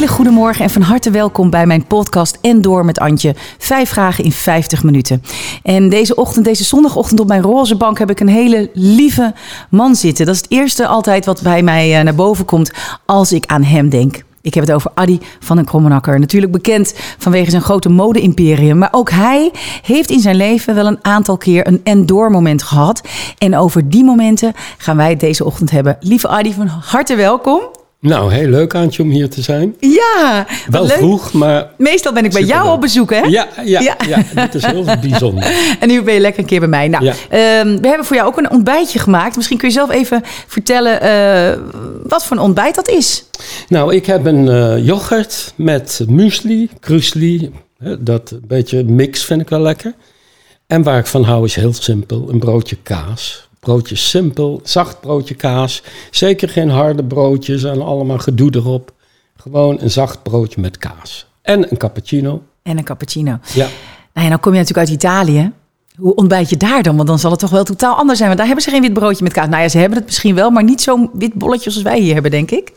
hele goede morgen en van harte welkom bij mijn podcast En Door met Antje. Vijf vragen in 50 minuten. En deze ochtend, deze zondagochtend op mijn roze bank heb ik een hele lieve man zitten. Dat is het eerste altijd wat bij mij eh, naar boven komt als ik aan hem denk. Ik heb het over Adi van den Krommenakker. Natuurlijk bekend vanwege zijn grote mode-imperium. Maar ook hij heeft in zijn leven wel een aantal keer een en-door moment gehad. En over die momenten gaan wij het deze ochtend hebben. Lieve Adi, van harte welkom. Nou, heel leuk Aantje om hier te zijn. Ja, Wel leuk. vroeg, maar... Meestal ben ik bij jou op bezoek, hè? Ja, ja, Ja. ja. dat is heel bijzonder. En nu ben je lekker een keer bij mij. Nou, Ja. ehm, we hebben voor jou ook een ontbijtje gemaakt. Misschien kun je zelf even vertellen eh, wat voor een ontbijt dat is. Nou, ik heb een eh, yoghurt met muesli, krusli. Dat beetje mix vind ik wel lekker. En waar ik van hou is heel simpel, een broodje kaas. Broodje simpel, zacht broodje kaas. Zeker geen harde broodjes en allemaal gedoe erop. Gewoon een zacht broodje met kaas. En een cappuccino. En een cappuccino. Ja. Nou ja, dan kom je natuurlijk uit Italië. Hoe ontbijt je daar dan? Want dan zal het toch wel totaal anders zijn. Want daar hebben ze geen wit broodje met kaas. Nou ja, ze hebben het misschien wel, maar niet zo'n wit bolletje als wij hier hebben, denk ik.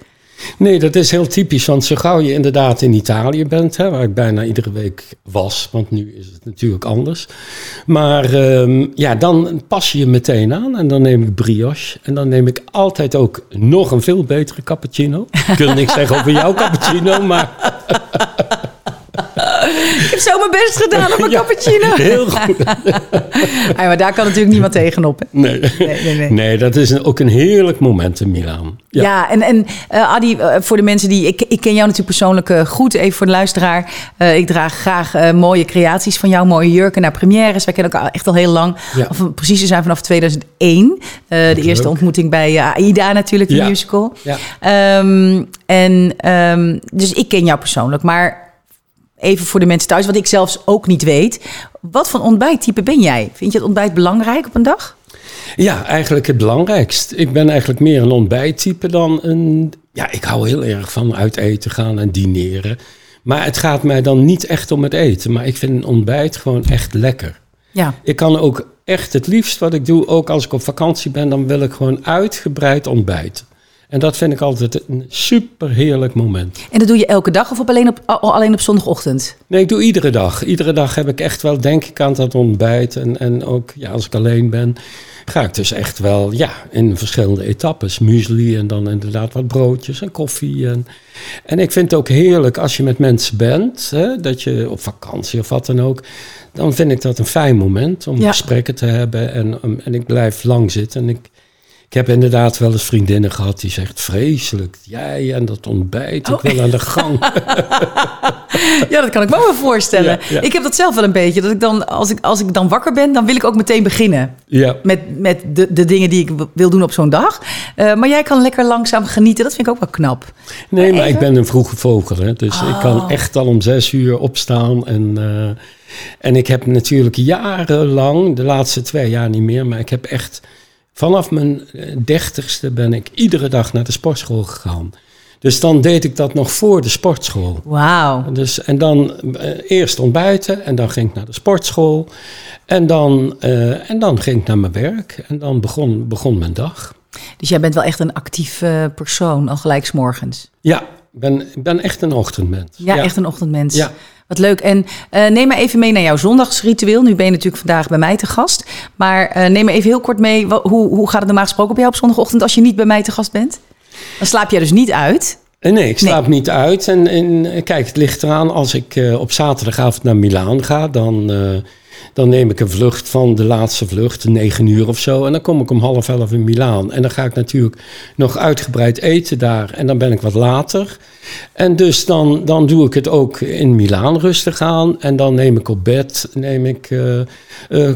Nee, dat is heel typisch, want zo gauw je inderdaad in Italië bent, hè, waar ik bijna iedere week was, want nu is het natuurlijk anders. Maar ehm, ja, dan pas je je meteen aan en dan neem ik brioche en dan neem ik altijd ook nog een veel betere cappuccino. Ik wil niks zeggen over jouw cappuccino, maar zo mijn best gedaan op Ja, cappuccino. heel goed. Ah, maar daar kan natuurlijk niemand tegenop. Hè? Nee, Nee, nee, nee. nee dat is een- ook een heerlijk moment in Milaan. Ja, en, en eh, Adi, eh, voor de mensen die... Ik, ik ken jou natuurlijk persoonlijk eh, goed, even voor de luisteraar. Ik draag graag mooie creaties van jou, mooie jurken naar premières. Wij kennen elkaar echt al heel lang. Ja. Of precies te zijn vanaf 2001. Eh, de eerste ontmoeting bij AIDA natuurlijk, de Ja. musical. Ja. Ehm, en ehm, dus ik ken jou persoonlijk, maar... Even voor de mensen thuis, wat ik zelfs ook niet weet. Wat voor ontbijttype ben jij? Vind je het ontbijt belangrijk op een dag? Ja, eigenlijk het belangrijkst. Ik ben eigenlijk meer een ontbijttype dan een... Ja, ik hou heel erg van uit eten gaan en dineren. Maar het gaat mij dan niet echt om het eten. Maar ik vind een ontbijt gewoon echt lekker. Ja. Ik kan ook echt het liefst wat ik doe, ook als ik op vakantie ben, dan wil ik gewoon uitgebreid ontbijten. En dat vind ik altijd een super heerlijk moment. En dat doe je elke dag of op alleen, op, al- alleen op zondagochtend? Nee, ik doe iedere dag. Iedere dag heb ik echt wel, denk ik, aan dat ontbijt. En, en ook ja, als ik alleen ben, ga ik dus echt wel ja, in verschillende etappes. Muesli en dan inderdaad wat broodjes en koffie. En, en ik vind het ook heerlijk als je met mensen bent, hè, dat je op vakantie of wat dan ook. Dan vind ik dat een fijn moment om Ja. gesprekken te hebben. En, en ik blijf lang zitten. En ik, ik heb inderdaad wel eens vriendinnen gehad die zegt vreselijk. Jij en dat ontbijt, ik Oh. wil aan de gang. Ja, dat kan ik me wel voorstellen. Ja, ja. Ik heb dat zelf wel een beetje. Dat ik dan, als ik, als ik dan wakker ben, dan wil ik ook meteen beginnen. ja. Met, met de, de dingen die ik wil doen op zo'n dag. Eh, maar jij kan lekker langzaam genieten. Dat vind ik ook wel knap. Nee, maar ik ben een vroege vogel. Hè? Dus ik kan echt al om zes uur opstaan. En, eh, en ik heb natuurlijk jarenlang, de laatste twee jaar niet meer, maar ik heb echt vanaf mijn eh, dertigste ben ik iedere dag naar de sportschool gegaan. Dus dan deed ik dat nog voor de sportschool. Wauw. Dus, en dan eh, eerst ontbijten en dan ging ik naar de sportschool. En dan, eh, en dan ging ik naar mijn werk en dan begon, begon mijn dag. Dus jij bent wel echt een actief eh, persoon, al gelijk 's morgens. Ja, ik ben, ik ben echt een ochtendmens. Ja, echt een ochtendmens. Ja. Wat leuk. En eh, neem me even mee naar jouw zondagsritueel. Nu ben je natuurlijk vandaag bij mij te gast. Maar eh, neem me even heel kort mee. Hoe, hoe gaat het normaal gesproken bij jou op zondagochtend als je niet bij mij te gast bent? Dan slaap jij dus niet uit. Eh, Nee, ik slaap niet uit. En, en kijk, het ligt eraan. Als ik op zaterdagavond naar Milaan ga, dan, dan neem ik een vlucht van de laatste vlucht, negen uur of zo. En dan kom ik om half elf in Milaan. En dan ga ik natuurlijk nog uitgebreid eten daar. En dan ben ik wat later. En dus dan, dan doe ik het ook in Milaan rustig aan. En dan neem ik op bed neem ik,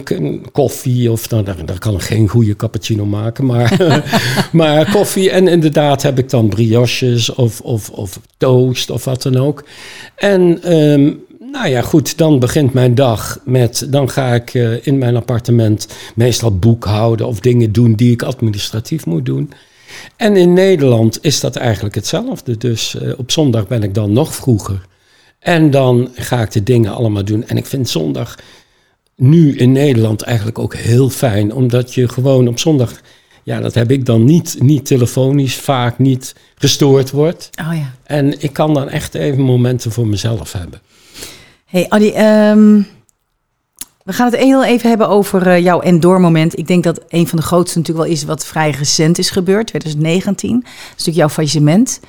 k- koffie. Of dan, daar, daar kan ik geen goede cappuccino maken. Maar, maar koffie. En inderdaad heb ik dan brioches of, of, of toast of wat dan ook. En ehm, nou ja, goed, dan begint mijn dag met... dan ga ik eh, in mijn appartement meestal boekhouden... of dingen doen die ik administratief moet doen. En in Nederland is dat eigenlijk hetzelfde. Dus eh, op zondag ben ik dan nog vroeger. En dan ga ik de dingen allemaal doen. En ik vind zondag nu in Nederland eigenlijk ook heel fijn. Omdat je gewoon op zondag... ja, dat heb ik dan niet, niet telefonisch, vaak niet gestoord wordt. Oh ja. En ik kan dan echt even momenten voor mezelf hebben. Hey Adi, ehm, we gaan het heel even hebben over uh, jouw en moment. Ik denk dat een van de grootste natuurlijk wel is wat vrij recent is gebeurd, 2019. Dat is natuurlijk jouw faillissement.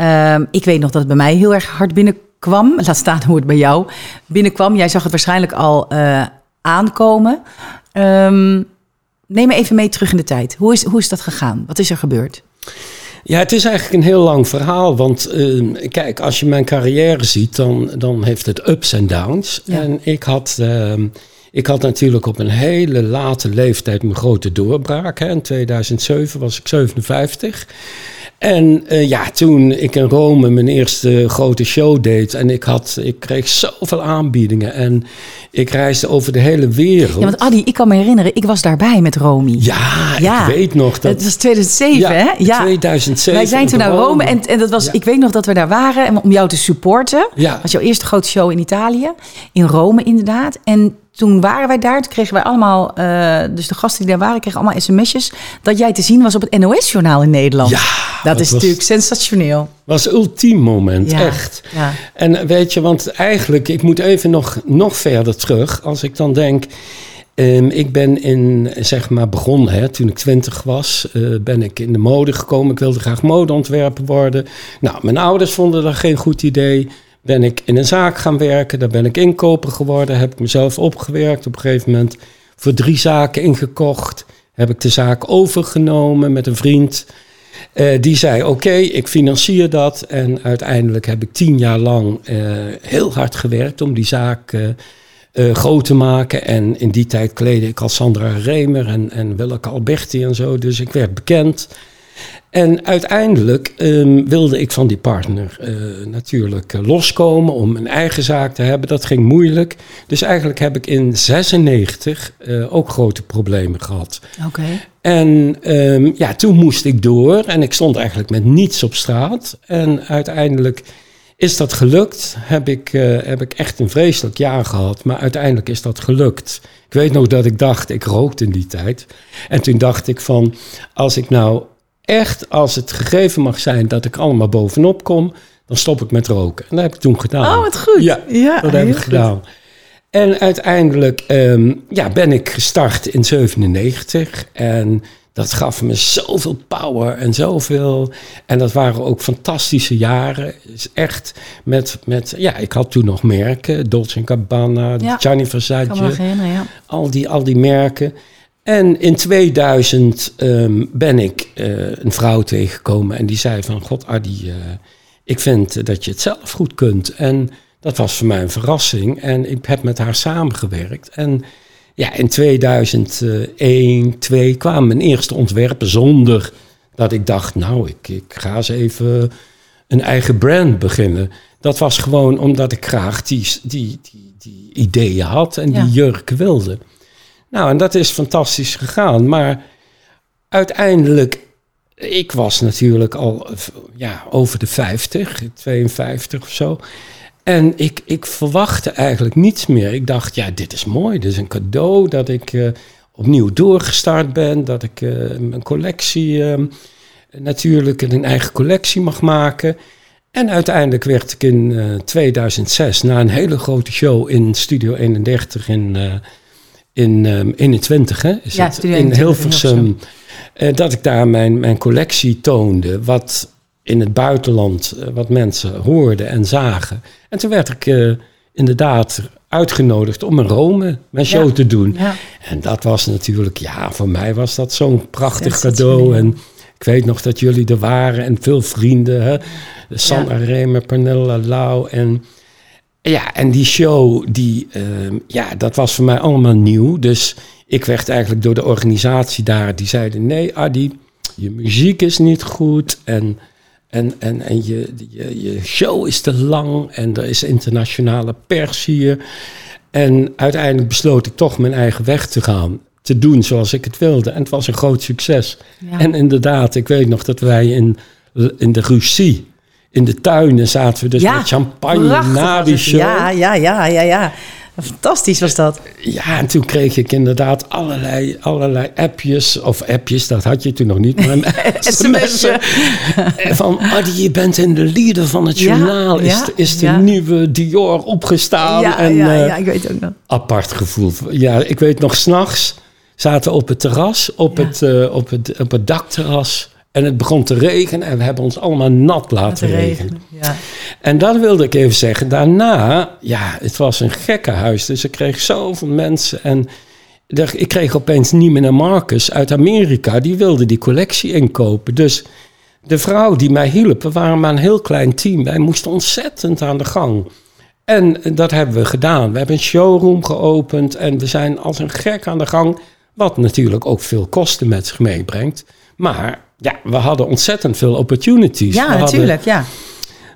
Um, ik weet nog dat het bij mij heel erg hard binnenkwam. Laat staan hoe het bij jou binnenkwam. Jij zag het waarschijnlijk al uh, aankomen. Um, neem me even mee terug in de tijd. Hoe is, hoe is dat gegaan? Wat is er gebeurd? Ja, het is eigenlijk een heel lang verhaal. Want uh, kijk, als je mijn carrière ziet, dan, dan heeft het ups en downs. Ja. En ik had, uh, ik had natuurlijk op een hele late leeftijd mijn grote doorbraak. Hè. In 2007 was ik 57. En uh, ja, toen ik in Rome mijn eerste grote show deed en ik, had, ik kreeg zoveel aanbiedingen en ik reisde over de hele wereld. Ja, want Adi, ik kan me herinneren, ik was daarbij met Romy. Ja, ja. ik weet nog dat... Het was 2007, ja, hè? Ja, 2007. Wij zijn toen naar Rome en, en dat was, ja. ik weet nog dat we daar waren om jou te supporten. Ja. Dat was jouw eerste grote show in Italië, in Rome inderdaad. En toen waren wij daar, toen kregen wij allemaal, uh, dus de gasten die daar waren, kregen allemaal sms'jes dat jij te zien was op het NOS-journaal in Nederland. Ja, dat is was, natuurlijk sensationeel. Was ultiem moment, ja, echt. Ja. En weet je, want eigenlijk, ik moet even nog, nog verder terug. Als ik dan denk, um, ik ben in, zeg maar, begonnen hè, toen ik twintig was, uh, ben ik in de mode gekomen. Ik wilde graag modeontwerper worden. Nou, mijn ouders vonden dat geen goed idee ben ik in een zaak gaan werken. Daar ben ik inkoper geworden. Heb ik mezelf opgewerkt. Op een gegeven moment voor drie zaken ingekocht. Heb ik de zaak overgenomen met een vriend. Uh, die zei: Oké, ik financier dat. En uiteindelijk heb ik tien jaar lang uh, heel hard gewerkt om die zaak uh, groot te maken. En in die tijd kleedde ik als Sandra Remer en, en Willeke Alberti en zo. Dus ik werd bekend. En uiteindelijk um, wilde ik van die partner uh, natuurlijk uh, loskomen om een eigen zaak te hebben. Dat ging moeilijk. Dus eigenlijk heb ik in 96 uh, ook grote problemen gehad. Oké. Okay. En um, ja, toen moest ik door en ik stond eigenlijk met niets op straat. En uiteindelijk is dat gelukt. Heb ik, heb ik echt een vreselijk jaar gehad, maar uiteindelijk is dat gelukt. Ik weet nog dat ik dacht, ik rookte in die tijd. En toen dacht ik van, als ik nou echt, als het gegeven mag zijn dat ik allemaal bovenop kom, dan stop ik met roken. En dat heb ik toen gedaan. Oh, wat goed. Ja, ja dat heb ik goed. gedaan. En uiteindelijk um, ja, ben ik gestart in 97 en dat gaf me zoveel power en zoveel. En dat waren ook fantastische jaren. Is echt met, met, ja, ik had toen nog merken, Dolce Gabbana, Ja. Gianni Versace, ja. al die, al die merken. En in 2000 um, ben ik uh, een vrouw tegengekomen en die zei van... God, Adi, uh, ik vind dat je het zelf goed kunt. En dat was voor mij een verrassing. En ik heb met haar samengewerkt. En ja, in 2001, 2 kwamen mijn eerste ontwerpen zonder dat ik dacht... nou, ik, ik ga eens even een eigen brand beginnen. Dat was gewoon omdat ik graag die, die, die, die ideeën had en Ja. die jurk wilde. Nou, en dat is fantastisch gegaan. Maar uiteindelijk, ik was natuurlijk al eh, ja, over de 50, 52 of zo. En ik, ik verwachtte eigenlijk niets meer. Ik dacht, ja, dit is mooi. Dit is een cadeau dat ik uh, opnieuw doorgestart ben. Dat ik uh, mijn collectie uh, natuurlijk een eigen collectie mag maken. En uiteindelijk werd ik in uh, 2006 na een hele grote show in Studio 31 in, in um, 21, hè, is Ja, het? Studio in 21 in Hilversum. Uh, dat ik daar mijn, mijn collectie toonde, wat in het buitenland, uh, wat mensen hoorden en zagen. En toen werd ik uh, inderdaad uitgenodigd om in Rome mijn show Ja. te doen. Ja. En dat was natuurlijk, ja, voor mij was dat zo'n prachtig cadeau. En ik weet nog dat jullie er waren en veel vrienden. Hè? Sandra ja. Remer, Pernilla Lau. En ja, en die show, die, uh, ja, dat was voor mij allemaal nieuw. Dus ik werd eigenlijk door de organisatie daar, die zeiden: nee, Adi, je muziek is niet goed. En, en, en, en je, je, je show is te lang. En er is internationale pers hier. En uiteindelijk besloot ik toch mijn eigen weg te gaan. Te doen zoals ik het wilde. En het was een groot succes. Ja. En inderdaad, ik weet nog dat wij in, in de Russie, in de tuinen zaten we dus Ja, met champagne na die show. Ja, ja, ja, ja, ja. Fantastisch was dat. Ja, en toen kreeg ik inderdaad allerlei, allerlei appjes. Of appjes, dat had je toen nog niet. Maar sms'en. van, Adi, je bent in de leader van het Ja, journaal. Is, ja, de- is de ja. nieuwe Dior opgestaan? Ja, en, ja, eh, ja, ik weet ook nog. apart gevoel. Ja, ik weet nog, s'nachts zaten we op het terras, op, het, eh, op, het, op het dakterras. En het begon te regenen en we hebben ons allemaal nat laten regenen. regen. Ja. En dat wilde ik even zeggen. Daarna, ja, het was een gekkenhuis. Dus ik kreeg zoveel mensen. En er- ik kreeg opeens Neiman Marcus uit Amerika. Die wilde die collectie inkopen. Dus de vrouw die mij hielp, we waren maar een heel klein team. Wij moesten ontzettend aan de gang. En dat hebben we gedaan. We hebben een showroom geopend. En we zijn als een gek aan de gang. Wat natuurlijk ook veel kosten met zich meebrengt. Maar ja, we hadden ontzettend veel opportunities. Ja, We hadden- natuurlijk. Ja.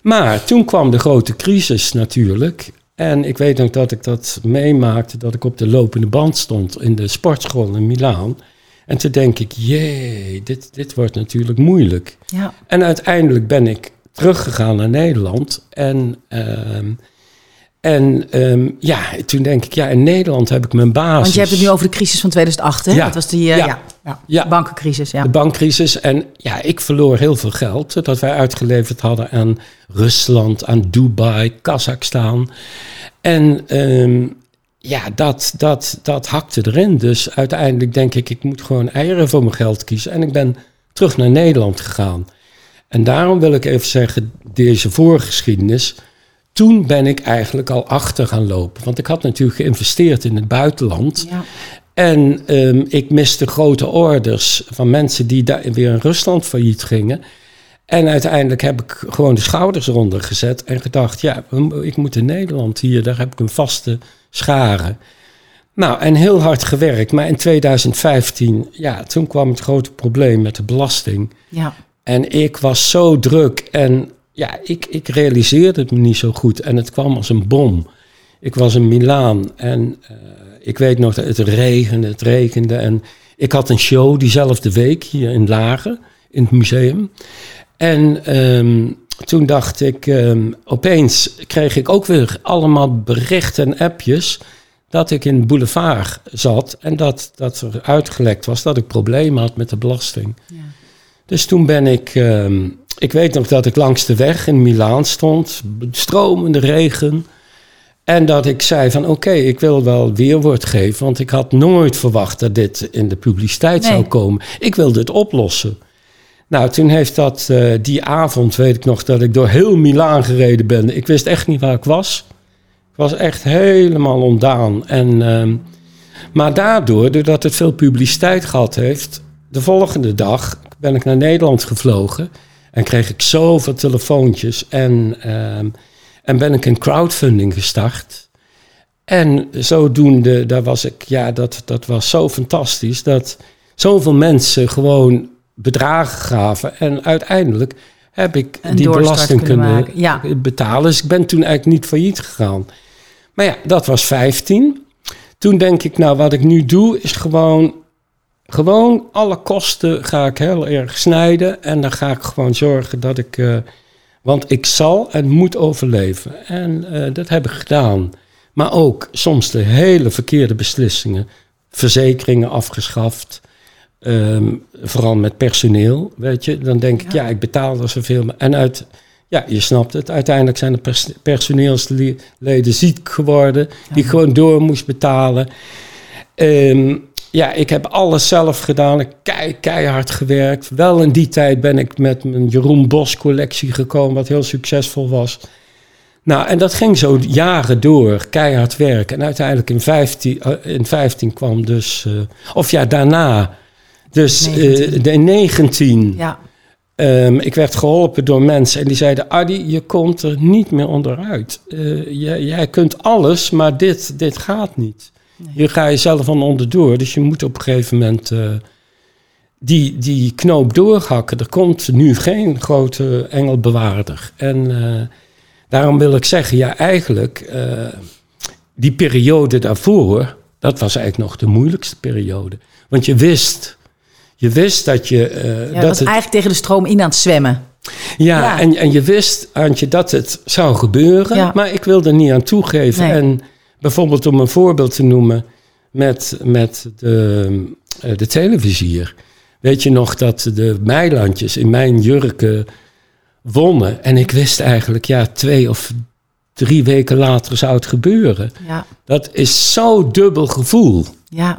maar toen kwam de grote crisis natuurlijk. En ik weet nog dat ik dat meemaakte, dat ik op de lopende band stond in de sportschool in Milaan. En toen denk ik, jee, dit, dit wordt natuurlijk moeilijk. ja. En uiteindelijk ben ik teruggegaan naar Nederland. En, ehm, en ehm, ja, toen denk ik, ja, in Nederland heb ik mijn basis. Want je hebt het nu over de crisis van 2008, hè? Ja. Dat was die eh, Ja. ja. Ja. Ja. bankencrisis. Ja. De bankcrisis. En ja, ik verloor heel veel geld dat wij uitgeleverd hadden aan Rusland, aan Dubai, Kazachstan. En ehm, ja, dat, dat, dat hakte erin. Dus uiteindelijk denk ik, ik moet gewoon eieren voor mijn geld kiezen. En ik ben terug naar Nederland gegaan. En daarom wil ik even zeggen, deze voorgeschiedenis. Toen ben ik eigenlijk al achter gaan lopen. Want ik had natuurlijk geïnvesteerd in het buitenland. Ja. En ehm, ik miste grote orders van mensen die daar weer in Rusland failliet gingen. En uiteindelijk heb ik gewoon de schouders eronder gezet en gedacht, ja, ik moet in Nederland hier, daar heb ik een vaste schare. Nou, en heel hard gewerkt. Maar in 2015, ja, toen kwam het grote probleem met de belasting. ja. En ik was zo druk en ja, ik, ik realiseerde het me niet zo goed. En het kwam als een bom. Ik was in Milaan en eh, ik weet nog dat het regende, het regende. En ik had een show diezelfde week hier in Lagen, in het museum. En ehm, toen dacht ik, ehm, opeens kreeg ik ook weer allemaal berichten en appjes dat ik in Boulevard zat en dat, dat er uitgelekt was dat ik problemen had met de belasting. Ja. Dus toen ben ik, ehm, ik weet nog dat ik langs de weg in Milaan stond, stromende regen. En dat ik zei van oké, ik wil wel weerwoord geven, want ik had nooit verwacht dat dit in de publiciteit Nee. zou komen. Ik wilde het oplossen. Nou, toen heeft dat, eh, die avond weet ik nog dat ik door heel Milaan gereden ben. Ik wist echt niet waar ik was. Ik was echt helemaal ontdaan. En, ehm, maar daardoor, doordat het veel publiciteit gehad heeft, de volgende dag ben ik naar Nederland gevlogen en kreeg ik zoveel telefoontjes en, ehm, en ben ik een crowdfunding gestart. En zodoende, daar was ik, ja, dat, dat was zo fantastisch dat zoveel mensen gewoon bedragen gaven. En uiteindelijk heb ik Een die belasting kunnen kunnen, ja. betalen. Dus ik ben toen eigenlijk niet failliet gegaan. Maar ja, dat was 15. Toen denk ik, nou, wat ik nu doe, is gewoon, gewoon alle kosten ga ik heel erg snijden. En dan ga ik gewoon zorgen dat ik, eh, want ik zal en moet overleven. En eh, dat heb ik gedaan. Maar ook soms de hele verkeerde beslissingen. Verzekeringen afgeschaft. Ehm, vooral met personeel, weet je. Dan denk ik, ja, ik betaal er zoveel. En uit, ja, je snapt het. Uiteindelijk zijn de pers- personeelsleden ziek geworden. Die ik gewoon door moest betalen. Ehm, ja, ik heb alles zelf gedaan. Ik kei, keihard gewerkt. Wel in die tijd ben ik met mijn Jeroen Bos collectie gekomen, wat heel succesvol was. Nou, en dat ging zo jaren door, keihard werken. En uiteindelijk in 15, eh, in 15 kwam dus, eh, of ja, daarna, dus 19. de 19. Ja. Ehm, ik werd geholpen door mensen en die zeiden: Adi, je komt er niet meer onderuit. Jij, jij kunt alles, maar dit, dit gaat niet. Hier ga je zelf van onderdoor. Dus je moet op een gegeven moment eh, die, die knoop doorhakken. Er komt nu geen grote engelbewaarder. En eh, daarom wil ik zeggen: ja, eigenlijk, eh, die periode daarvoor, dat was eigenlijk nog de moeilijkste periode. Want je wist. Je wist dat je. Ja, dat dat was het, eigenlijk tegen de stroom in aan het zwemmen. ja, Ja. En, en je wist, Antje, dat het zou gebeuren. Ja. Maar ik wilde er niet aan toegeven. Nee. En bijvoorbeeld om een voorbeeld te noemen met, met de, eh, de televisier. Weet je nog dat de meilandjes in mijn jurken wonnen? En ik wist eigenlijk, ja, twee of drie weken later zou het gebeuren. Ja. Dat is zo dubbel gevoel. Ja.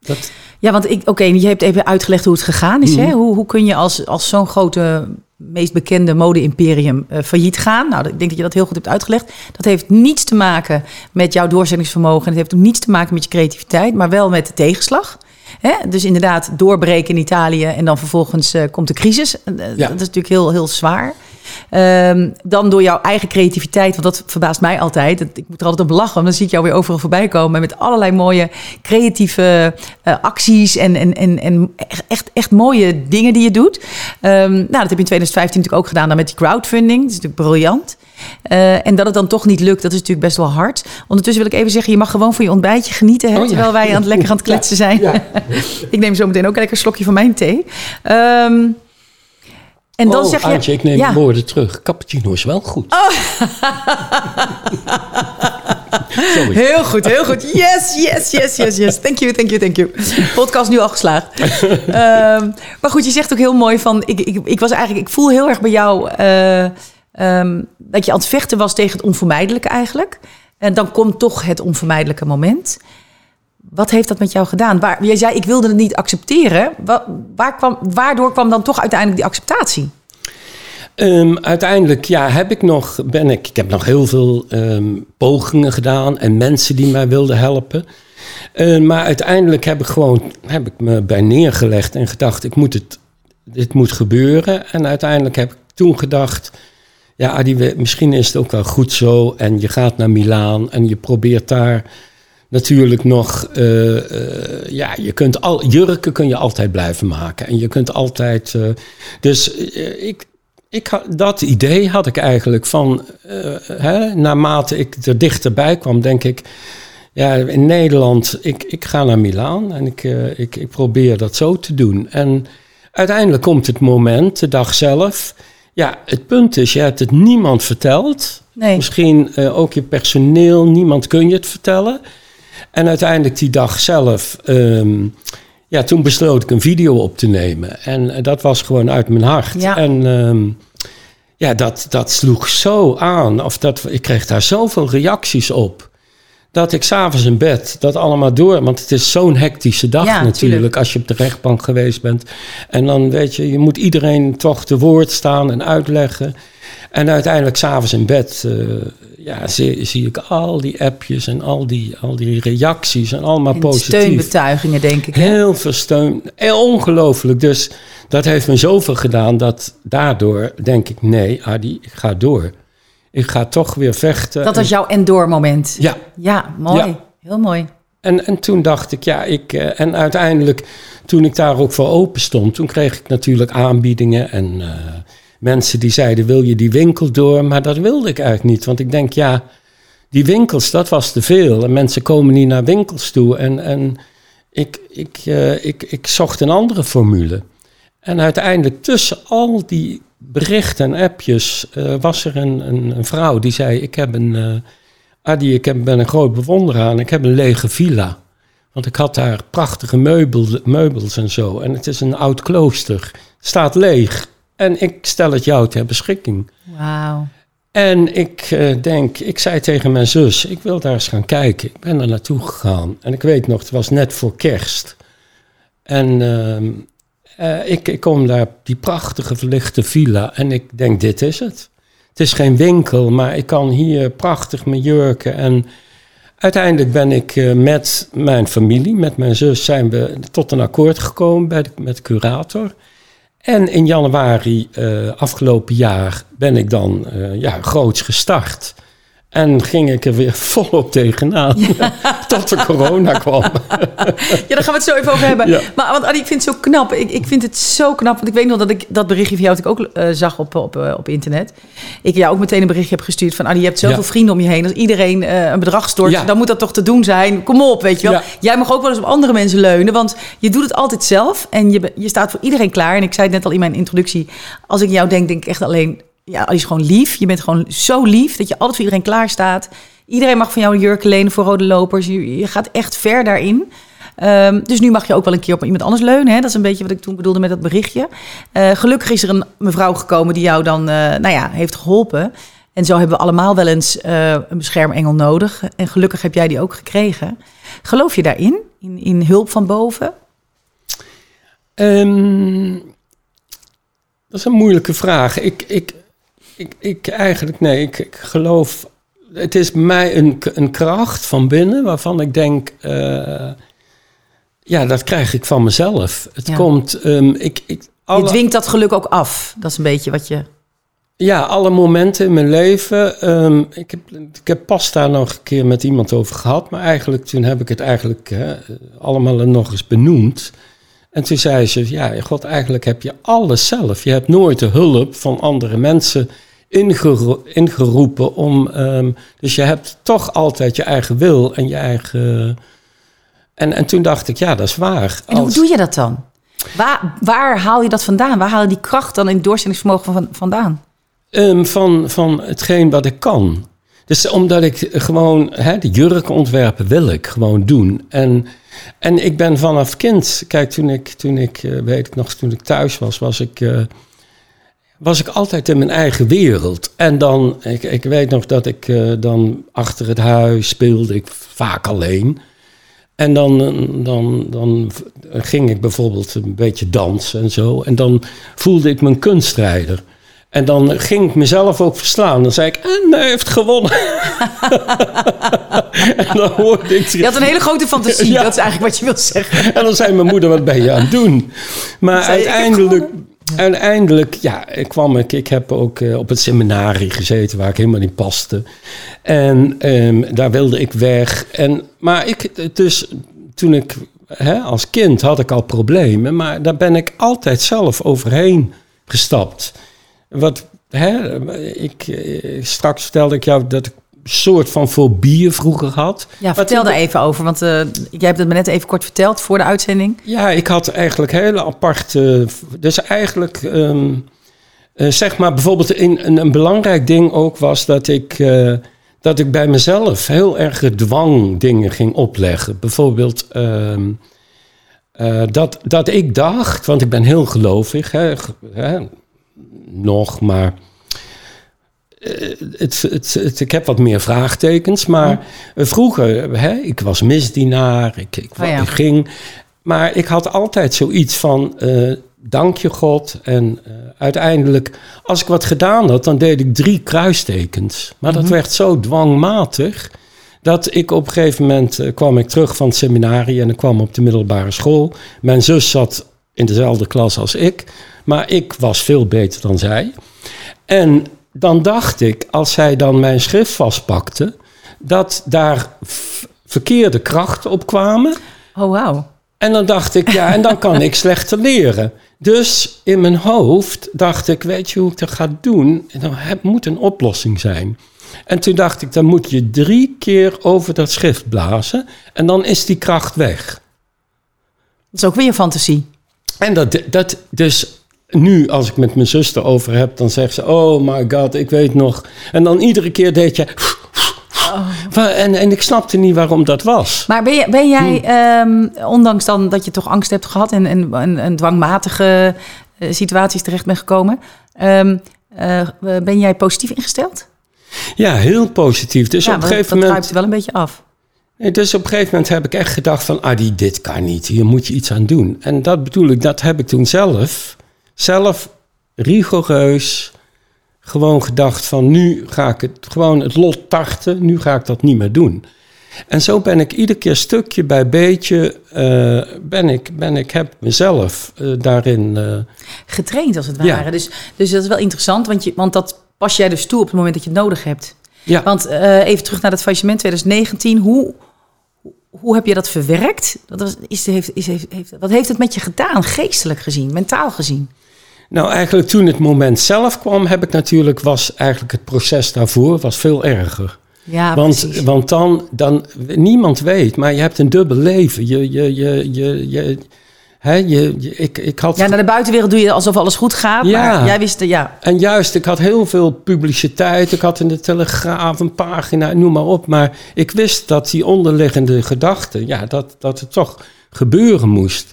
Dat, Ja, want ik, oké, je hebt even uitgelegd hoe het gegaan is. Mhm. Hè? Hoe, hoe kun je als, als zo'n grote, meest bekende mode-imperium eh, failliet gaan? Nou, ik denk dat je dat heel goed hebt uitgelegd. Dat heeft niets te maken met jouw doorzettingsvermogen. En het heeft ook niets te maken met je creativiteit, maar wel met de tegenslag. Hè? Dus inderdaad, doorbreken in Italië en dan vervolgens eh, komt de crisis. Eh, Ja. Dat is natuurlijk heel, heel zwaar. Ehm, dan door jouw eigen creativiteit, want dat verbaast mij altijd. Ik moet er altijd op lachen, want dan zie ik jou weer overal voorbij komen met allerlei mooie creatieve eh, acties en, en, en, en echt, echt, mooie dingen die je doet. Ehm, nou, dat heb je in 2015 natuurlijk ook gedaan dan met die crowdfunding. Dat is natuurlijk briljant. Eh, en dat het dan toch niet lukt, dat is natuurlijk best wel hard. Ondertussen wil ik even zeggen, je mag gewoon van je ontbijtje genieten, hè, Oh ja. terwijl wij aan het lekker aan het kletsen zijn. ja. ik neem zo meteen ook lekker een slokje van mijn thee. Ehm, en dan oh, zeg je... Ik neem Ja. Oh. de woorden terug. Cappuccino is wel goed. Sorry. Heel goed, heel goed. Yes, yes, yes, yes, yes. Thank you, thank you, thank you. Podcast nu al geslaagd. Ehm, maar goed, je zegt ook heel mooi van... Ik, ik, ik was eigenlijk... Ik voel heel erg bij jou... eh, ehm, dat je aan het vechten was tegen het onvermijdelijke eigenlijk. En dan komt toch het onvermijdelijke moment. Wat heeft dat met jou gedaan? Waar, jij zei, ik wilde het niet accepteren. Wa- waar kwam, waardoor kwam dan toch uiteindelijk die acceptatie? Ehm, uiteindelijk ja, heb ik nog, ben ik, ik heb nog heel veel ehm, pogingen gedaan en mensen die mij wilden helpen. Ehm, maar uiteindelijk heb ik gewoon heb ik me bij neergelegd en gedacht, ik moet het, dit moet gebeuren. En uiteindelijk heb ik toen gedacht, ja, Adi, misschien is het ook wel goed zo. En je gaat naar Milaan en je probeert daar natuurlijk nog, eh, eh, ja, je kunt al, jurken kun je altijd blijven maken. En je kunt altijd, eh, dus ik, ik dat idee had ik eigenlijk van, hè, naarmate ik er dichterbij kwam, denk ik, ja, in Nederland, ik, ik ga naar Milaan en ik, ik, ik probeer dat zo te doen. En uiteindelijk komt het moment, de dag zelf. Ja, het punt is, je hebt het niemand verteld. Nee. Misschien ook je personeel, niemand kun je het vertellen. En uiteindelijk die dag zelf, ehm, ja, toen besloot ik een video op te nemen. En eh, dat was gewoon uit mijn hart. Ja. En ehm, ja, dat, dat sloeg zo aan. Of dat, ik kreeg daar zoveel reacties op. Dat ik s'avonds in bed dat allemaal door. Want het is zo'n hectische dag Ja, natuurlijk. tuurlijk. Als je op de rechtbank geweest bent. En dan weet je, je moet iedereen toch te woord staan en uitleggen. En uiteindelijk s'avonds in bed eh, ja, zie, zie ik al die appjes en al die, al die reacties en allemaal En positief. steunbetuigingen, denk ik. hè? Heel veel steun. Eh, Ongelooflijk. Dus dat heeft me zoveel gedaan dat daardoor denk ik, nee, Adi, ik ga door. Ik ga toch weer vechten. Dat was jouw en-door moment. Ja, Ja, mooi. Ja. Heel mooi. en, en toen dacht ik, ja, ik. eh, En uiteindelijk, toen ik daar ook voor open stond, toen kreeg ik natuurlijk aanbiedingen en eh, mensen die zeiden: Wil je die winkel door? Maar dat wilde ik eigenlijk niet, want ik denk, ja, die winkels, dat was te veel. En mensen komen niet naar winkels toe. En, en ik, ik, eh, ik, ik zocht een andere formule. En uiteindelijk tussen al die berichten en appjes eh, was er een, een, vrouw die zei: Ik heb een. eh, Adi, ik ben een groot bewonderaar en ik heb een lege villa. Want ik had daar prachtige meubels, meubels en zo. En het is een oud klooster. Staat leeg. En ik stel het jou ter beschikking. Wauw. En ik eh, denk, ik zei tegen mijn zus, ik wil daar eens gaan kijken. Ik ben er naartoe gegaan. En ik weet nog, het was net voor kerst. En ehm, eh, ik, ik kom daar, die prachtige verlichte villa. En ik denk, dit is het. Het is geen winkel, maar ik kan hier prachtig mijn jurken. En uiteindelijk ben ik eh, met mijn familie, met mijn zus, zijn we tot een akkoord gekomen bij de, met de curator. En in januari eh, afgelopen jaar ben ik dan eh, ja, groots gestart. En ging ik er weer volop tegenaan. Tot de corona kwam. Ja, daar gaan we het zo even over hebben. Ja. Maar want Adi, ik vind het zo knap. Ik, ik vind het zo knap. Want ik weet nog dat ik dat berichtje van jou dat ik ook eh, zag op, op, eh, op internet. Ik jou ook meteen een berichtje heb gestuurd van... Adi, je hebt zoveel Ja. vrienden om je heen. Als iedereen eh, een bedrag stort, dan moet dat toch te doen zijn. Kom op, weet je wel. Jij mag ook wel eens op andere mensen leunen. Want je doet het altijd zelf. En je, je staat voor iedereen klaar. En ik zei het net al in mijn introductie. Als ik jou denk, denk ik echt alleen... Ja, Adi is gewoon lief. Je bent gewoon zo lief dat je altijd voor iedereen klaar staat. Iedereen mag van jou jurken lenen voor rode lopers. Je, je gaat echt ver daarin. Ehm, dus nu mag je ook wel een keer op iemand anders leunen. Hè? Dat is een beetje wat ik toen bedoelde met dat berichtje. Uh, gelukkig is er een mevrouw gekomen die jou dan uh, nou ja, heeft geholpen. En zo hebben we allemaal wel eens uh, een beschermengel nodig. En gelukkig heb jij die ook gekregen. Geloof je daarin? In, in hulp van boven? Um, dat is een moeilijke vraag. Ik, ik, ik, ik eigenlijk, nee, ik, ik geloof. Het is mij een, een kracht van binnen waarvan ik denk. Uh, ja, dat krijg ik van mezelf. Het Ja. komt. um, ik, ik, Je dwingt dat geluk ook af. Dat is een beetje wat je. Ja, alle momenten in mijn leven. ehm, ik, heb, ik heb pas daar nog een keer met iemand over gehad. Maar eigenlijk toen heb ik het eigenlijk hè, allemaal nog eens benoemd. En toen zei ze, ja, God, eigenlijk heb je alles zelf. Je hebt nooit de hulp van andere mensen ingero- ingeroepen om... ehm, dus je hebt toch altijd je eigen wil en je eigen... En, en toen dacht ik, ja, dat is waar. En hoe Als- doe je dat dan? Waar, waar haal je dat vandaan? Waar haal je die kracht dan in het doorzettingsvermogen van, vandaan? Ehm, van, van hetgeen wat ik kan. Dus omdat ik gewoon, hè, de jurken ontwerpen wil ik gewoon doen. En, en ik ben vanaf kind, kijk, toen ik, toen ik eh, weet ik nog, toen ik thuis was, was ik, eh, was ik altijd in mijn eigen wereld. En dan, ik, ik weet nog dat ik eh, dan achter het huis speelde, ik vaak alleen. En dan, dan, dan ging ik bijvoorbeeld een beetje dansen en zo. En dan voelde ik me een kunstrijder. En dan ging ik mezelf ook verslaan. Dan zei ik, en hij heeft gewonnen. en dan hoorde ik... Je had een hele grote fantasie. Ja. Dat is eigenlijk wat je wil zeggen. En dan zei mijn moeder, wat ben je aan het doen? Maar zei je, "Ik heb uiteindelijk, uiteindelijk, ja, kwam ik. Ik heb ook eh, op het seminarie gezeten waar ik helemaal niet paste. En ehm, daar wilde ik weg. En, maar ik, dus toen ik, hè, als kind had ik al problemen. Maar daar ben ik altijd zelf overheen gestapt. Wat, hè, ik, eh, straks vertelde ik jou dat ik soort van fobieën vroeger had. Ja, vertel daar even over. Want eh, jij hebt het me net even kort verteld voor de uitzending. Ja, ik had eigenlijk hele aparte. Dus eigenlijk, ehm, eh, zeg maar, bijvoorbeeld een, een, een belangrijk ding ook was dat ik, eh, dat ik bij mezelf heel erg dwang dingen ging opleggen. Bijvoorbeeld ehm, eh, dat, dat ik dacht, want ik ben heel gelovig, hè, hè, nog, maar. Eh, Het, het, het, ik heb wat meer vraagtekens, maar eh, vroeger, hè, ik was misdienaar, ik, ik, Oh ja. ik ging, maar ik had altijd zoiets van, eh, dank je God. En uiteindelijk, als ik wat gedaan had, dan deed ik drie kruistekens. Maar dat werd zo dwangmatig, dat ik op een gegeven moment kwam ik terug van het seminarie en ik kwam op de middelbare school. Mijn zus zat in dezelfde klas als ik, maar ik was veel beter dan zij. En dan dacht ik, als zij dan mijn schrift vastpakte, dat daar verkeerde krachten op kwamen. Oh, wauw. En dan dacht ik, ja, en dan kan ik slechter leren. Dus in mijn hoofd dacht ik, weet je hoe ik dat ga doen? En dan heb, moet een oplossing zijn. En toen dacht ik, dan moet je drie keer over dat schrift blazen. En dan is die kracht weg. Dat is ook weer je fantasie. En dat, dat dus nu, als ik met mijn zuster over heb, dan zegt ze: Oh my god, ik weet nog. En dan iedere keer deed je. Wa- En, en ik snapte niet waarom dat was. Maar ben, je, ben jij, ehm, ondanks dan dat je toch angst hebt gehad en, en, en, en dwangmatige eh, situaties terecht bent gekomen, ehm, eh, ben jij positief ingesteld? Ja, heel positief. Dus ja, op een gegeven dat moment. druipt wel een beetje af. Dus op een gegeven moment heb ik echt gedacht van, Adi, dit kan niet. Hier moet je iets aan doen. En dat bedoel ik, dat heb ik toen zelf, zelf rigoureus gewoon gedacht van, nu ga ik het gewoon het lot tarten. Nu ga ik dat niet meer doen. En zo ben ik iedere keer stukje bij beetje, eh, ben ik, ben ik, heb mezelf eh, daarin... eh, Getraind als het Ja. ware. Dus, dus dat is wel interessant, want, je, want dat pas jij dus toe op het moment dat je het nodig hebt. ja. Want even terug naar het faillissement 2019. Hoe, hoe heb je dat verwerkt? Dat was, is, heeft, is, heeft, heeft, wat heeft het met je gedaan, geestelijk gezien, mentaal gezien? Nou, eigenlijk toen het moment zelf kwam, heb ik natuurlijk, was eigenlijk het proces daarvoor was veel erger. Ja, want, precies. want dan, dan, niemand weet, maar je hebt een dubbel leven. Je, je, je, je, je, Hè, je, je- ik, ik had Ja, naar de buitenwereld doe je alsof alles goed gaat. Ja. Maar jij wist, ja. En juist, ik had heel veel publiciteit. Ik had in de Telegraaf een pagina, noem maar op. Maar ik wist dat die onderliggende gedachte, ja, dat, dat het toch gebeuren moest.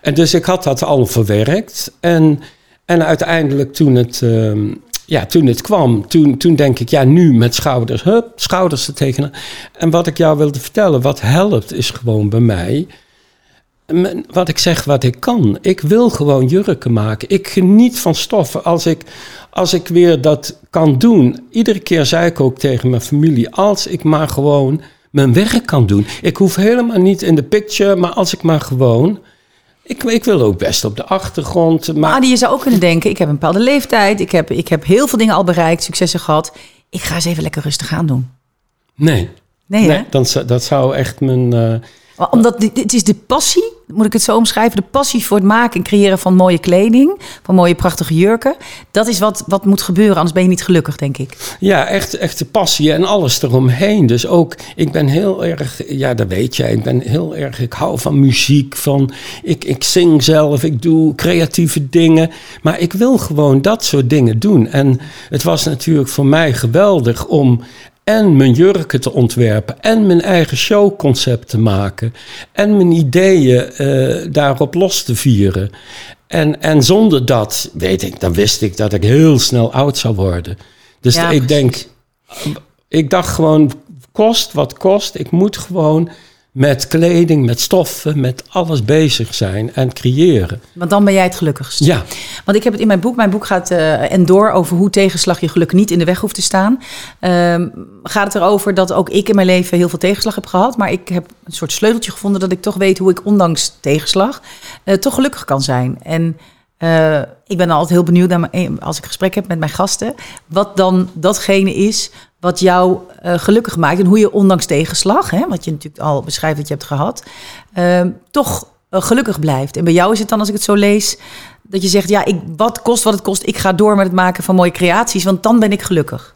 En dus ik had dat al verwerkt. En, en uiteindelijk toen het, ehm, ja, toen het kwam, toen, toen denk ik, ja, nu met schouders, hup, schouders er tegenaan. En wat ik jou wilde vertellen, wat helpt, is gewoon bij mij wat ik zeg, wat ik kan. Ik wil gewoon jurken maken. Ik geniet van stoffen. Als ik, als ik weer dat kan doen. Iedere keer zei ik ook tegen mijn familie: als ik maar gewoon mijn werk kan doen. Ik hoef helemaal niet in de picture, maar als ik maar gewoon. Ik, ik wil ook best op de achtergrond. Maar Maar je zou ook kunnen denken, ik heb een bepaalde leeftijd. Ik heb, ik heb heel veel dingen al bereikt, successen gehad. Ik ga eens even lekker rustig aan doen. nee, Nee, hè? nee dan, zou- dat zou echt mijn. eh, Omdat dit, is de passie, moet ik het zo omschrijven, de passie voor het maken en creëren van mooie kleding, van mooie prachtige jurken. Dat is wat, wat moet gebeuren, anders ben je niet gelukkig, denk ik. Ja, echt, echt de passie en alles eromheen. Dus ook, ik ben heel erg, ja, dat weet jij, ik ben heel erg, ik hou van muziek, van, ik, ik zing zelf, ik doe creatieve dingen. Maar ik wil gewoon dat soort dingen doen. En het was natuurlijk voor mij geweldig om en mijn jurken te ontwerpen en mijn eigen showconcept te maken en mijn ideeën eh, daarop los te vieren. En, en zonder dat, weet ik, dan wist ik dat ik heel snel oud zou worden. Dus Ja, ik precies. denk, ik dacht gewoon, kost wat kost, ik moet gewoon met kleding, met stoffen, met alles bezig zijn en creëren. Want dan ben jij het gelukkigst. Ja, Want ik heb het in mijn boek, mijn boek gaat eh, en door over hoe tegenslag je geluk niet in de weg hoeft te staan. Ehm, gaat het erover dat ook ik in mijn leven heel veel tegenslag heb gehad. Maar ik heb een soort sleuteltje gevonden dat ik toch weet hoe ik ondanks tegenslag eh, toch gelukkig kan zijn. En eh, ik ben altijd heel benieuwd naar mijn- als ik gesprek heb met mijn gasten. Wat dan datgene is wat jou eh, gelukkig maakt. En hoe je ondanks tegenslag, hè, wat je natuurlijk al beschrijft dat je hebt gehad, ehm, toch eh, gelukkig blijft. En bij jou is het dan, als ik het zo lees, dat je zegt, ja, ik, wat kost wat het kost, ik ga door met het maken van mooie creaties, want dan ben ik gelukkig.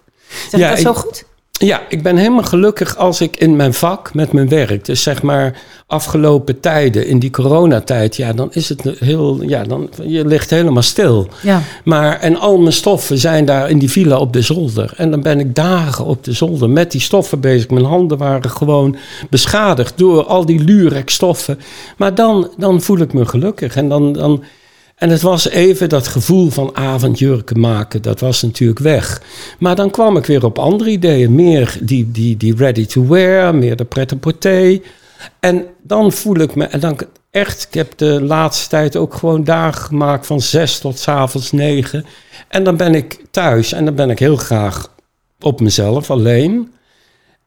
Zeg Ja, ik dat zo goed? Ja, ik ben helemaal gelukkig als ik in mijn vak met mijn werk, dus zeg maar afgelopen tijden, in die coronatijd, ja, dan is het heel, ja, dan, je ligt helemaal stil. Ja. Maar, en al mijn stoffen zijn daar in die villa op de zolder. En dan ben ik dagen op de zolder met die stoffen bezig. Mijn handen waren gewoon beschadigd door al die lurex stoffen. Maar dan, dan voel ik me gelukkig. En, dan, dan, en het was even dat gevoel van avondjurken maken, dat was natuurlijk weg. Maar dan kwam ik weer op andere ideeën. Meer die, die, die ready to wear, meer de pret-à-porter. En dan voel ik me, en dan echt, ik heb de laatste tijd ook gewoon dagen gemaakt van zes tot 's avonds negen. En dan ben ik thuis en dan ben ik heel graag op mezelf alleen.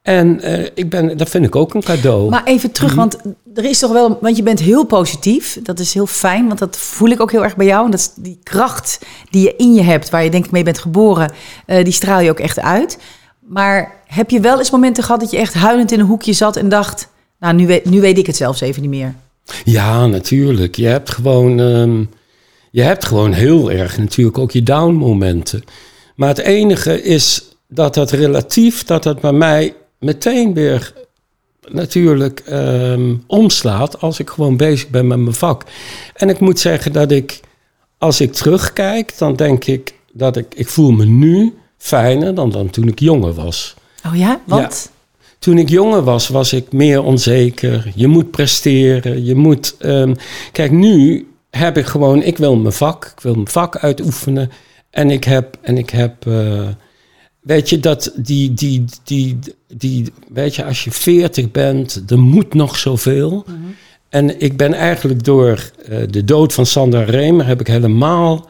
En eh, ik ben, dat vind ik ook een cadeau. Maar even terug, want er is toch wel, want je bent heel positief. Dat is heel fijn, want dat voel ik ook heel erg bij jou. En dat is die kracht die je in je hebt, waar je denk ik mee bent geboren, eh, die straal je ook echt uit. Maar heb je wel eens momenten gehad dat je echt huilend in een hoekje zat en dacht, nou, nu weet, nu weet ik het zelfs even niet meer. Ja, natuurlijk. Je hebt gewoon, ehm, je hebt gewoon heel erg natuurlijk ook je down momenten. Maar het enige is dat dat relatief, dat dat bij mij meteen weer natuurlijk ehm, omslaat als ik gewoon bezig ben met mijn vak. En ik moet zeggen dat ik, als ik terugkijk, dan denk ik dat ik, ik voel me nu fijner dan, dan toen ik jonger was. Oh ja, want? Toen ik jonger was, was ik meer onzeker. Je moet presteren. Je moet. ehm, kijk, nu heb ik gewoon. Ik wil mijn vak. Ik wil mijn vak uitoefenen. En ik heb. En ik heb. eh, weet je dat die, die, die, die. Weet je, als je 40 bent, er moet nog zoveel. En ik ben eigenlijk door eh, de dood van Sandra Remer heb ik helemaal.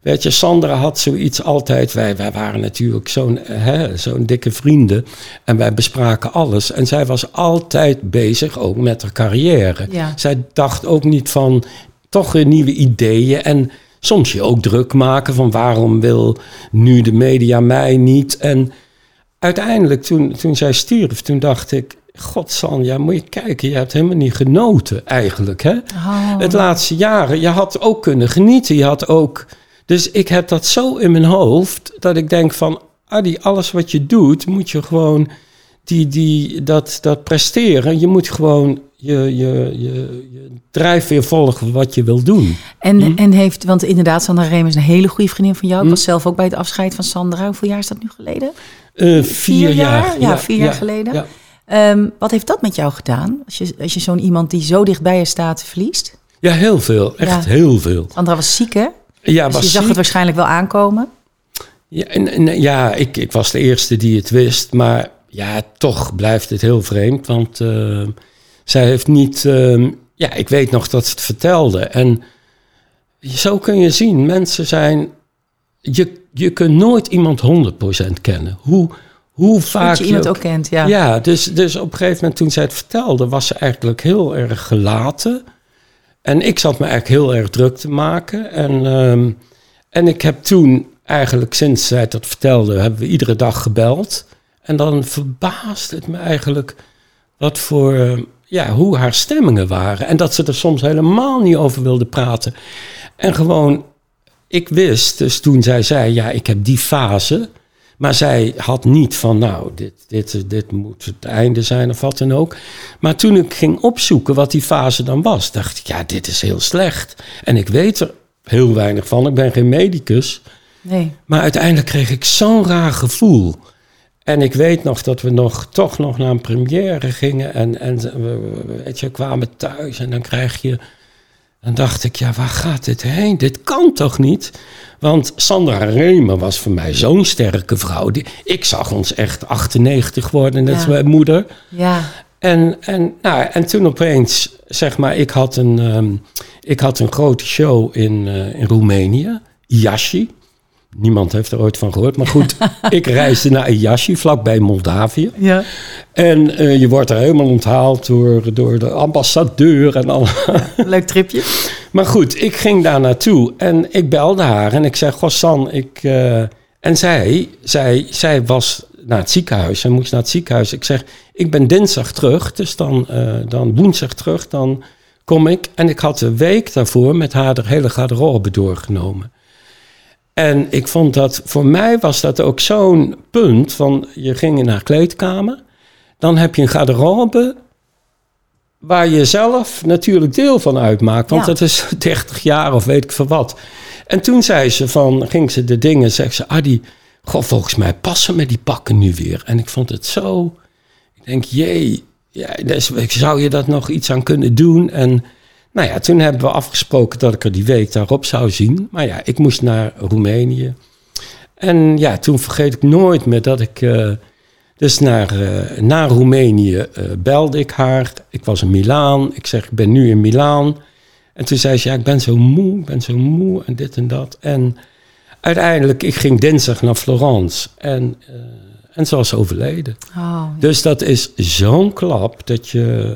Weet je, Sandra had zoiets altijd. Wij, wij waren natuurlijk zo'n eh, zo'n dikke vrienden. En wij bespraken alles. En zij was altijd bezig ook met haar carrière. Ja. Zij dacht ook niet van toch weer nieuwe ideeën. En soms je ook druk maken van waarom wil nu de media mij niet. En uiteindelijk toen, toen zij stierf, toen dacht ik... God, Sanja, moet je kijken, je hebt helemaal niet genoten eigenlijk. Hè? Oh. Het laatste jaren, je had ook kunnen genieten. Je had ook... Dus ik heb dat zo in mijn hoofd dat ik denk van... Adi, alles wat je doet, moet je gewoon... Die, die, dat, dat presteren, je moet gewoon... je, je, je, je drijfveer volgen wat je wil doen. En, Hm? en heeft, want inderdaad, Sandra Reem is een hele goede vriendin van jou. Ik Hm. was zelf ook bij het afscheid van Sandra. Hoeveel jaar is dat nu geleden? Eh, vier, jaar. Ja, vier jaar geleden. Ja. Ehm, wat heeft dat met jou gedaan? Als je, als je zo'n iemand die zo dicht bij je staat verliest? ja, heel veel. Echt heel veel. Sandra was ziek, hè? Ja, Dus was je zag ziek. het waarschijnlijk wel aankomen. Ja, en, en, ja ik, ik was de eerste die het wist. Maar ja, toch blijft het heel vreemd. Want eh, zij heeft niet... eh, ja, ik weet nog dat ze het vertelde. En zo kun je zien, mensen zijn... Je, je kunt nooit iemand 100% kennen. Hoe, hoe vaak Dat je iemand ook- ook kent, ja. Ja, dus, dus op een gegeven moment toen zij het vertelde, was ze eigenlijk heel erg gelaten. En ik zat me eigenlijk heel erg druk te maken. En, ehm, en ik heb toen eigenlijk sinds zij dat vertelde, hebben we iedere dag gebeld. En dan verbaasde het me eigenlijk wat voor, ja, hoe haar stemmingen waren. En dat ze er soms helemaal niet over wilde praten. En gewoon, ik wist, dus toen zij zei, ja, ik heb die fase. Maar zij had niet van, nou, dit, dit, dit moet het einde zijn of wat dan ook. Maar toen ik ging opzoeken wat die fase dan was, dacht ik, ja, dit is heel slecht. En ik weet er heel weinig van, ik ben geen medicus. Nee. Maar uiteindelijk kreeg ik zo'n raar gevoel. En ik weet nog dat we nog, toch nog naar een première gingen. En, en we, we- weet je, kwamen thuis en dan krijg je... Dan dacht ik, ja, waar gaat dit heen? Dit kan toch niet? Want Sandra Remer was voor mij zo'n sterke vrouw. Die, ik zag ons echt 98 worden, net Ja. als mijn moeder. Ja, En, en, nou, en toen opeens, zeg maar, ik had een, ehm, ik had een grote show in, eh, in Roemenië, Iași. Niemand heeft er ooit van gehoord, maar goed, ik reisde naar Iași, vlakbij Moldavië. ja. En eh, je wordt er helemaal onthaald door, door de ambassadeur en al. leuk tripje. Maar goed, ik ging daar naartoe en ik belde haar en ik zei, goh San, ik... eh," en zij, zij, zij was naar het ziekenhuis, zij moest naar het ziekenhuis. Ik zeg, ik ben dinsdag terug, dus dan, eh, dan woensdag terug, dan kom ik. En ik had een week daarvoor met haar de hele garderobe doorgenomen. En ik vond dat, voor mij was dat ook zo'n punt van, je ging in haar kleedkamer, dan heb je een garderobe waar je zelf natuurlijk deel van uitmaakt. Want Ja. dat is 30 jaar of weet ik veel wat. En toen zei ze van, ging ze de dingen, zegt ze, Adi, goh, volgens mij passen me die pakken nu weer. En ik vond het zo, ik denk, jee, ja, dus, zou je dat nog iets aan kunnen doen? En nou ja, toen hebben we afgesproken dat ik er die week daarop zou zien. Maar ja, ik moest naar Roemenië. En ja, toen vergeet ik nooit meer dat ik... eh, dus naar, eh, naar Roemenië eh, belde ik haar. Ik was in Milaan. Ik zeg, ik ben nu in Milaan. En toen zei ze, ja, ik ben zo moe, ik ben zo moe en dit en dat. En uiteindelijk, ik ging dinsdag naar Florence. En, en ze was overleden. Oh, Dus dat is zo'n klap dat je...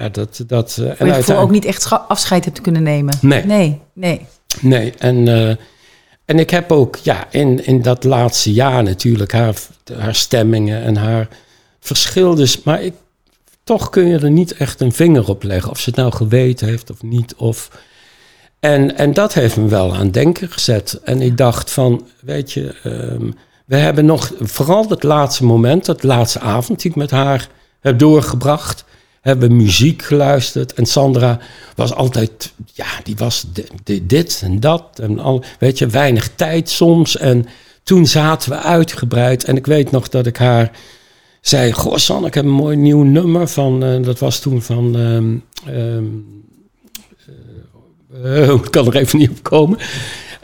Ja, dat, dat, eh, en je uiteindelijk- ook niet echt afscheid hebt kunnen nemen. Nee. Nee, nee. Nee, en, eh, en ik heb ook ja, in, in dat laatste jaar natuurlijk haar, haar stemmingen en haar verschil. Dus, maar ik, toch kun je er niet echt een vinger op leggen. Of ze het nou geweten heeft of niet. Of, en, en dat heeft me wel aan denken gezet. En ik dacht van, weet je, ehm, we hebben nog vooral dat laatste moment, dat laatste avond die ik met haar heb doorgebracht. Hebben muziek geluisterd. En Sandra was altijd, ja, die was di- di- dit en dat. En al, weet je, weinig tijd soms. En toen zaten we uitgebreid. En ik weet nog dat ik haar zei: Goh, San, ik heb een mooi nieuw nummer van. eh, dat was toen van. ik kan er even niet op komen.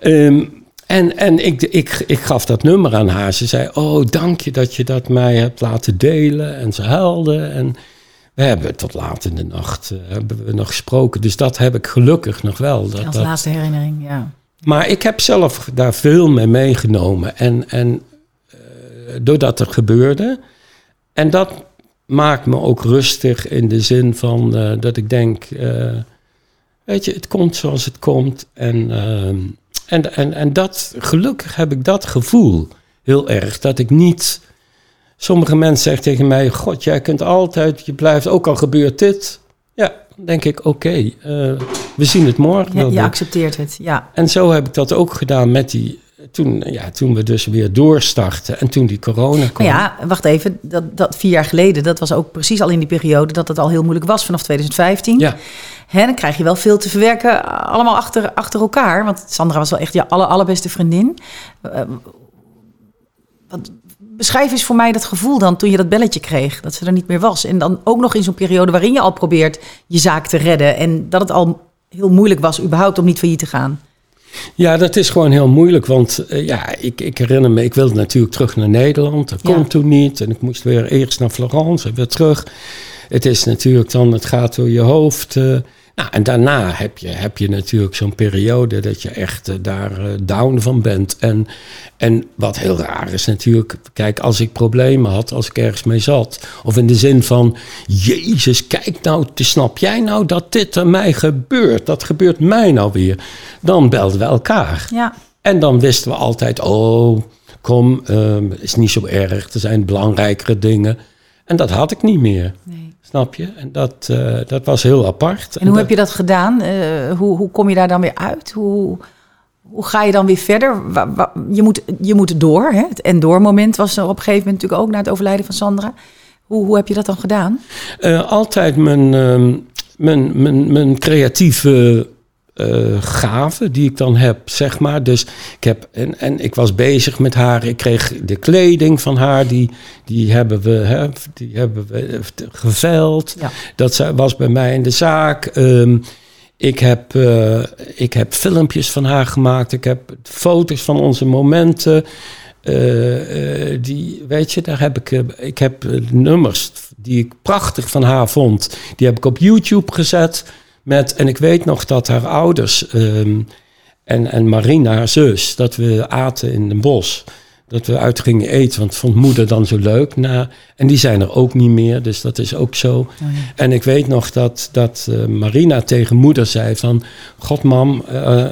Ehm, en en ik, ik, ik gaf dat nummer aan haar. Ze zei: Oh, dank je dat je dat mij hebt laten delen. En ze huilde. En we hebben tot laat in de nacht eh, hebben we nog gesproken. Dus dat heb ik gelukkig nog wel. Dat, Als dat, laatste herinnering, ja. maar ik heb zelf daar veel mee meegenomen. En, en eh, doordat er gebeurde. En dat maakt me ook rustig in de zin van eh, dat ik denk... weet je, het komt zoals het komt. En, en, en, en dat, gelukkig heb ik dat gevoel heel erg. Dat ik niet... Sommige mensen zeggen tegen mij... God, jij kunt altijd, je blijft, ook al gebeurt dit... Ja, dan denk ik, oké, eh, we zien het morgen Ja, je accepteert het, ja. En zo heb ik dat ook gedaan met die, toen, ja, toen we dus weer doorstartten en toen die corona kwam. Maar ja, wacht even. Dat, dat vier jaar geleden, dat was ook precies al in die periode dat het al heel moeilijk was vanaf 2015. Ja. Hè, dan krijg je wel veel te verwerken, allemaal achter, achter elkaar. Want Sandra was wel echt je aller, allerbeste vriendin. Uh, wat, beschrijf eens voor mij dat gevoel dan toen je dat belletje kreeg, dat ze er niet meer was. En dan ook nog in zo'n periode waarin je al probeert je zaak te redden. En dat het al heel moeilijk was überhaupt om niet failliet te gaan. Ja, dat is gewoon heel moeilijk. Want uh, ja, ik, ik, herinner me, ik wilde natuurlijk terug naar Nederland. Dat ja. kon toen niet. En ik moest weer eerst naar Florence en weer terug. Het is natuurlijk dan, het gaat door je hoofd. Uh, nou, en daarna heb je, heb je natuurlijk zo'n periode dat je echt uh, daar uh, down van bent. En, en wat heel raar is natuurlijk, kijk, als ik problemen had, als ik ergens mee zat, of in de zin van, Jezus, kijk nou, snap jij nou dat dit aan mij gebeurt? Dat gebeurt mij nou weer. Dan belden we elkaar. Ja. En dan wisten we altijd, oh, kom, um, is niet zo erg, er zijn belangrijkere dingen. En dat had ik niet meer. Nee. Snap je? En dat, uh, dat was heel apart. En, en hoe dat... heb je dat gedaan? Uh, hoe, hoe kom je daar dan weer uit? Hoe, hoe ga je dan weer verder? Je moet, je moet door. Hè? Het en door moment was er op een gegeven moment natuurlijk ook na het overlijden van Sandra. Hoe, hoe heb je dat dan gedaan? Uh, altijd mijn, mijn, mijn, mijn creatieve uh, gaven die ik dan heb, zeg maar. Dus ik heb, en, en ik was bezig met haar. Ik kreeg de kleding van haar, die, die hebben we, hè, die hebben we geveld. Ja. Dat was bij mij in de zaak. Um, ik heb, uh, ik heb filmpjes van haar gemaakt. Ik heb foto's van onze momenten. Uh, uh, die, weet je, daar heb ik, ik heb nummers die ik prachtig van haar vond. Die heb ik op YouTube gezet. Met, en ik weet nog dat haar ouders um, en, en Marina, haar zus, dat we aten in een bos. Dat we uit gingen eten, want vond moeder dan zo leuk. Na, en die zijn er ook niet meer, dus dat is ook zo. Oh ja. En ik weet nog dat, dat uh, Marina tegen moeder zei van... God mam, uh,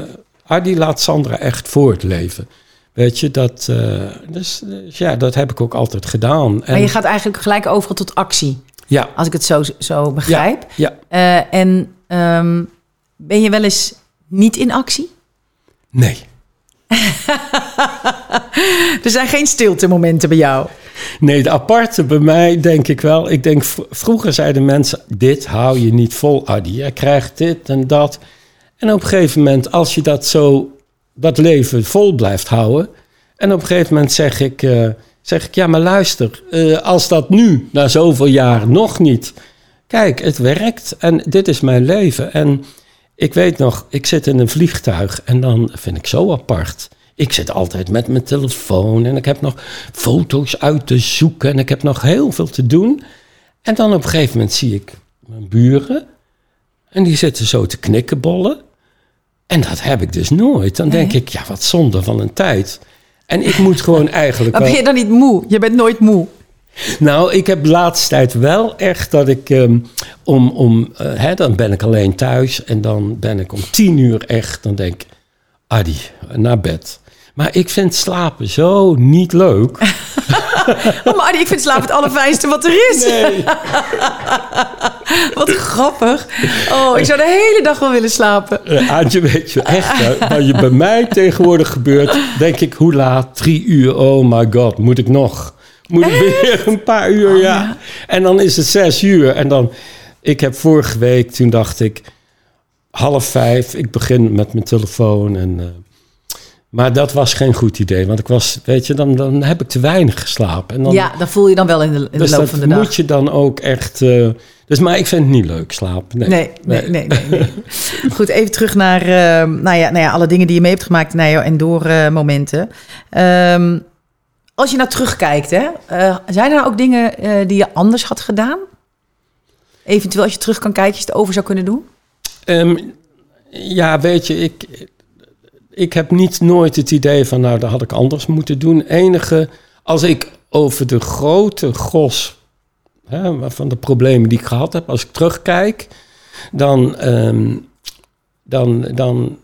Adi laat Sandra echt voortleven. Weet je, dat, uh, dus, dus, ja, dat heb ik ook altijd gedaan. En, maar je gaat eigenlijk gelijk over tot actie. Ja. Als ik het zo, zo begrijp. Ja. ja. En um, ben je wel eens niet in actie? Nee. er zijn geen stilte momenten bij jou. Nee, de aparte bij mij denk ik wel. Ik denk, vroeger zeiden mensen: Dit hou je niet vol, Adi. Je krijgt dit en dat. En op een gegeven moment, als je dat zo, dat leven vol blijft houden. En op een gegeven moment zeg ik: uh, zeg ik, ja, maar luister, uh, als dat nu, na zoveel jaar, nog niet. Kijk, het werkt en dit is mijn leven. En ik weet nog, ik zit in een vliegtuig en dan vind ik zo apart. Ik zit altijd met mijn telefoon en ik heb nog foto's uit te zoeken en ik heb nog heel veel te doen. En dan op een gegeven moment zie ik mijn buren en die zitten zo te knikkenbollen. En dat heb ik dus nooit. Dan denk Nee. ik, ja, wat zonde van een tijd. En ik moet gewoon eigenlijk. Maar ben je dan niet moe? Je bent nooit moe. Nou, ik heb de laatste tijd wel echt dat ik ehm, om, om eh, hè, dan ben ik alleen thuis en dan ben ik om tien uur echt, dan denk ik, Adi, naar bed. Maar ik vind slapen zo niet leuk. Oh, maar Adi, ik vind slaap het allerfijnste wat er is. Nee. Wat grappig. Oh, ik zou de hele dag wel willen slapen. Eh, Aantje, weet je echt, wat je bij mij tegenwoordig gebeurt, denk ik, hoe laat? Drie uur, oh my god, moet ik nog? Moet ik weer een paar uur, ja. En dan is het zes uur en dan, ik heb vorige week, toen dacht ik, half vijf, ik begin met mijn telefoon en... eh, maar dat was geen goed idee, want ik was, weet je, dan, dan heb ik te weinig geslapen. En dan, Ja, dat voel je dan wel in de, in de dus loop van de dag. moet je dan ook echt. eh, dus, maar ik vind het niet leuk slapen. Nee, Nee, nee, nee, nee, nee. Goed, even terug naar eh, nou ja, nou ja, alle dingen die je mee hebt gemaakt naar jou en door momenten. Ehm, als je nou terugkijkt, hè, eh, zijn er nou ook dingen eh, die je anders had gedaan? Eventueel als je terug kan kijken, je het over zou kunnen doen? Ehm, ja, weet je, ik, ik heb niet nooit het idee van, nou, dat had ik anders moeten doen. Enige, als ik over de grote gros hè, van de problemen die ik gehad heb, als ik terugkijk, dan, ehm, dan, dan,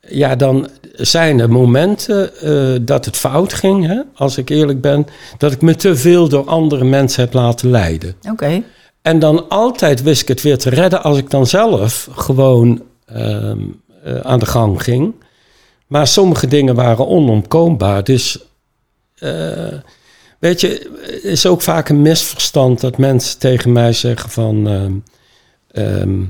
ja, dan zijn er momenten eh, dat het fout ging, hè, als ik eerlijk ben, dat ik me te veel door andere mensen heb laten leiden. Oké. En dan altijd wist ik het weer te redden als ik dan zelf gewoon ehm, eh, aan de gang ging. Maar sommige dingen waren onomkoombaar. Dus eh, weet je, is ook vaak een misverstand dat mensen tegen mij zeggen van. ehm, ehm,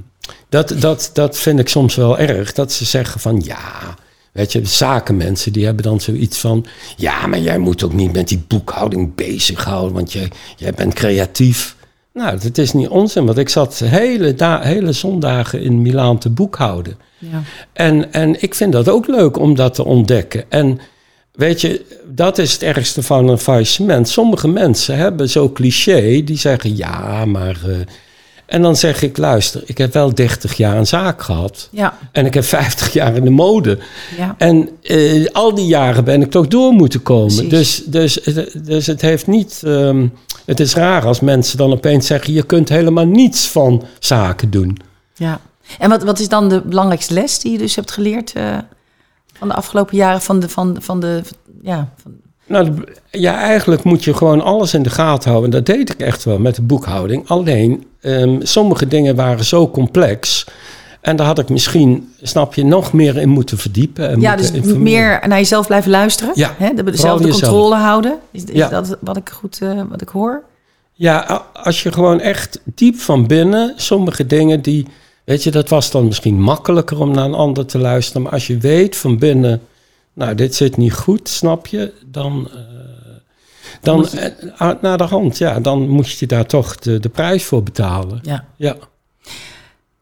dat, dat, dat vind ik soms wel erg. Dat ze zeggen van ja. Weet je, zakenmensen die hebben dan zoiets van. Ja, maar jij moet ook niet met die boekhouding bezighouden, want jij, jij bent creatief. Nou, dat is niet onzin, want ik zat hele, da- hele zondagen in Milaan te boekhouden. Ja. En, en ik vind dat ook leuk om dat te ontdekken. En weet je, dat is het ergste van een faillissement. Sommige mensen hebben zo cliché, die zeggen ja, maar. eh, en dan zeg ik, luister, ik heb wel 30 jaar een zaak gehad. Ja. En ik heb 50 jaar in de mode. Ja. En eh, al die jaren ben ik toch door moeten komen. Precies. Dus, dus, dus het heeft niet. ehm, het is raar als mensen dan opeens zeggen: je kunt helemaal niets van zaken doen. ja. En wat, wat is dan de belangrijkste les die je dus hebt geleerd eh, van de afgelopen jaren van de, van, van de, ja, van, Nou, ja, eigenlijk moet je gewoon alles in de gaten houden. En dat deed ik echt wel met de boekhouding. Alleen, ehm, sommige dingen waren zo complex. En daar had ik misschien, snap je, nog meer in moeten verdiepen. En ja, dus informeren. meer naar jezelf blijven luisteren. Ja, hè? De, dezelfde controle houden. Is, is Ja. dat wat ik goed eh, wat ik hoor? Ja, als je gewoon echt diep van binnen sommige dingen die, weet je, dat was dan misschien makkelijker om naar een ander te luisteren. Maar als je weet van binnen, nou, dit zit niet goed, snap je, dan, eh, dan je- eh, ah, naar de hand, ja, dan moet je daar toch de, de prijs voor betalen. Ja. Ja.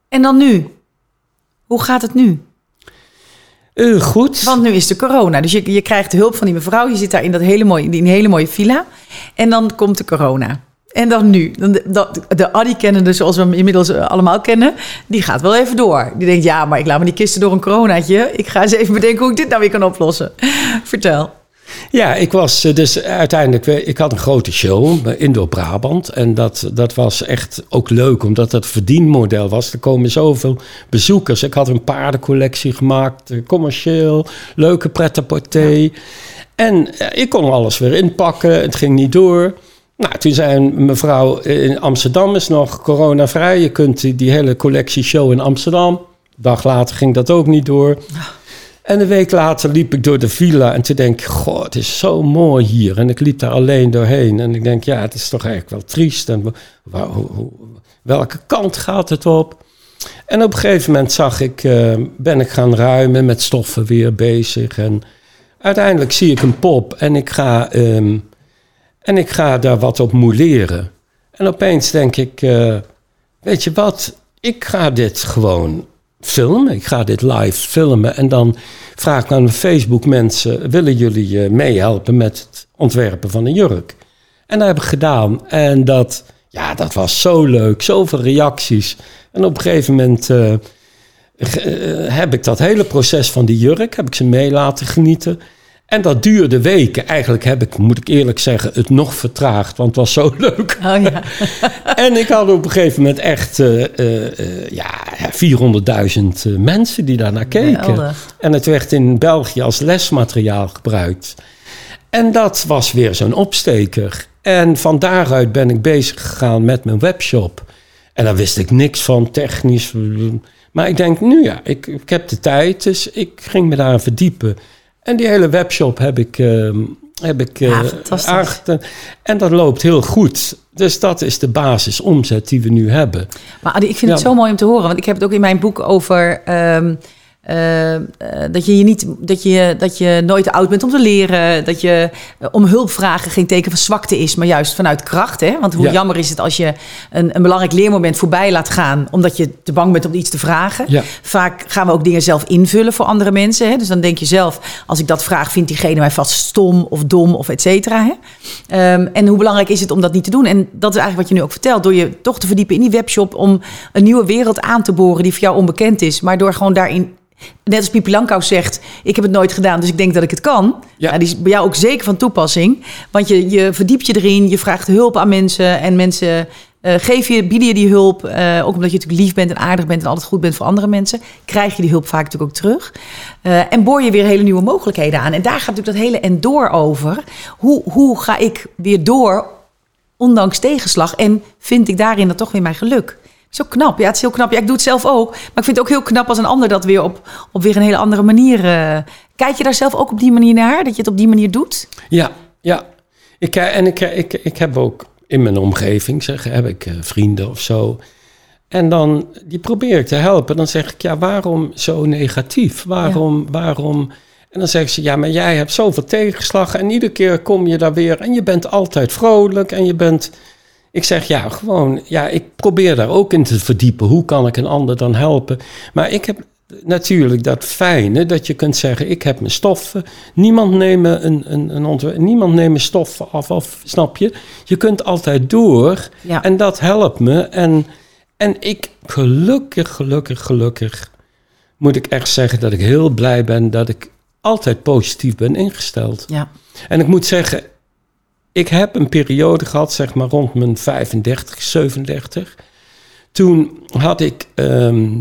En dan nu? Hoe gaat het nu? Eh, goed. Want nu is de corona. Dus je, je krijgt de hulp van die mevrouw. Je zit daar in dat hele mooie, in die hele mooie villa. En dan komt de corona. En dan nu. Dan de, de, de Addy kennende, zoals we hem inmiddels eh, allemaal kennen, die gaat wel even door. Die denkt, ja, maar ik laat me die kisten door een coronaatje. Ik ga eens even bedenken hoe ik dit nou weer kan oplossen. Vertel. Ja, ik was eh, dus uiteindelijk, we- ik had een grote show bij Indoor Brabant. En dat, dat was echt ook leuk, omdat het verdienmodel was. Er komen zoveel bezoekers. Ik had een paardencollectie gemaakt, eh, commercieel, leuke pret-à-porter. En eh, ik kon alles weer inpakken, het ging niet door. Nou, toen zei mevrouw eh, in Amsterdam is nog coronavrij. Je kunt die, die hele collectie show in Amsterdam. Een dag later ging dat ook niet door. En een week later liep ik door de villa en toen denk ik, goh, het is zo mooi hier. En ik liep daar alleen doorheen en ik denk, ja, het is toch eigenlijk wel triest. En hoe- welke kant gaat het op? En op een gegeven moment zag ik, eh, ben ik gaan ruimen, met stoffen weer bezig. En uiteindelijk zie ik een pop en ik ga, ehm, en ik ga daar wat op mouleren. En opeens denk ik, eh, weet je wat, ik ga dit gewoon filmen. Ik ga dit live filmen. En dan vraag ik aan Facebook mensen, willen jullie eh, meehelpen met het ontwerpen van een jurk? En dat heb ik gedaan. En dat, ja, dat was zo leuk. Zoveel reacties. En op een gegeven moment eh, eh, heb ik dat hele proces van die jurk, heb ik ze mee laten genieten. En dat duurde weken. Eigenlijk heb ik, moet ik eerlijk zeggen, het nog vertraagd. Want het was zo leuk. Oh ja. En ik had op een gegeven moment echt eh, eh, eh, ja, 400.000 eh, mensen die daar naar keken. Geweldig. En het werd in België als lesmateriaal gebruikt. En dat was weer zo'n opsteker. En van daaruit ben ik bezig gegaan met mijn webshop. En daar wist ik niks van, technisch. Maar ik denk, nu ja, ik, ik heb de tijd, dus ik ging me daar verdiepen. En die hele webshop heb ik, ehm, heb ik Ja, aangeten. En dat loopt heel goed. Dus dat is de basisomzet die we nu hebben. Maar Adi, ik vind het zo mooi om te horen. Want ik heb het ook in mijn boek over... ehm, eh, eh, dat, je je niet, dat, je, dat je nooit te oud bent om te leren. Dat je eh, om hulp vragen geen teken van zwakte is, maar juist vanuit kracht. Hè? Want hoe Ja. jammer is het als je een, een belangrijk leermoment voorbij laat gaan... omdat je te bang bent om iets te vragen. Ja. Vaak gaan we ook dingen zelf invullen voor andere mensen. Hè? Dus dan denk je zelf, als ik dat vraag, vindt diegene mij vast stom of dom of et cetera. Hè? Ehm, en hoe belangrijk is het om dat niet te doen? En dat is eigenlijk wat je nu ook vertelt. Door je toch te verdiepen in die webshop om een nieuwe wereld aan te boren die voor jou onbekend is. Maar door gewoon daarin, net als Pipi Langkous zegt, ik heb het nooit gedaan, dus ik denk dat ik het kan. Ja. Ja. die is bij jou ook zeker van toepassing. Want je, je verdiept je erin, je vraagt hulp aan mensen en mensen eh geef je, bieden je die hulp. eh, ook omdat je natuurlijk lief bent en aardig bent en altijd goed bent voor andere mensen, krijg je die hulp vaak natuurlijk ook terug. Eh, en boor je weer hele nieuwe mogelijkheden aan. En daar gaat natuurlijk dat hele en door over. Hoe, hoe ga ik weer door, ondanks tegenslag? En vind ik daarin dan toch weer mijn geluk? Zo knap. Ja, het is heel knap. Ja, ik doe het zelf ook. Maar ik vind het ook heel knap als een ander dat weer op, op weer een hele andere manier eh, Kijk je daar zelf ook op die manier naar? Dat je het op die manier doet? Ja, ja. Ik, eh, en ik, ik, ik heb ook in mijn omgeving, zeg, heb ik eh, vrienden of zo. En dan, die probeer ik te helpen. Dan zeg ik, ja, waarom zo negatief? Waarom, waarom... En dan zeggen ze, ja, maar jij hebt zoveel tegenslag en iedere keer kom je daar weer en je bent altijd vrolijk en je bent... Ik zeg, ja, gewoon, ja, ik probeer daar ook in te verdiepen. Hoe kan ik een ander dan helpen? Maar ik heb natuurlijk dat fijne dat je kunt zeggen: ik heb mijn stoffen. Niemand neemt een, een, een niemand neemt stoffen af, of snap je? Je kunt altijd door en dat helpt me. En, en ik, gelukkig, gelukkig, gelukkig, moet ik echt zeggen dat ik heel blij ben dat ik altijd positief ben ingesteld. Ja. En ik moet zeggen, ik heb een periode gehad, zeg maar rond mijn 35, 37. Toen had ik. Ehm,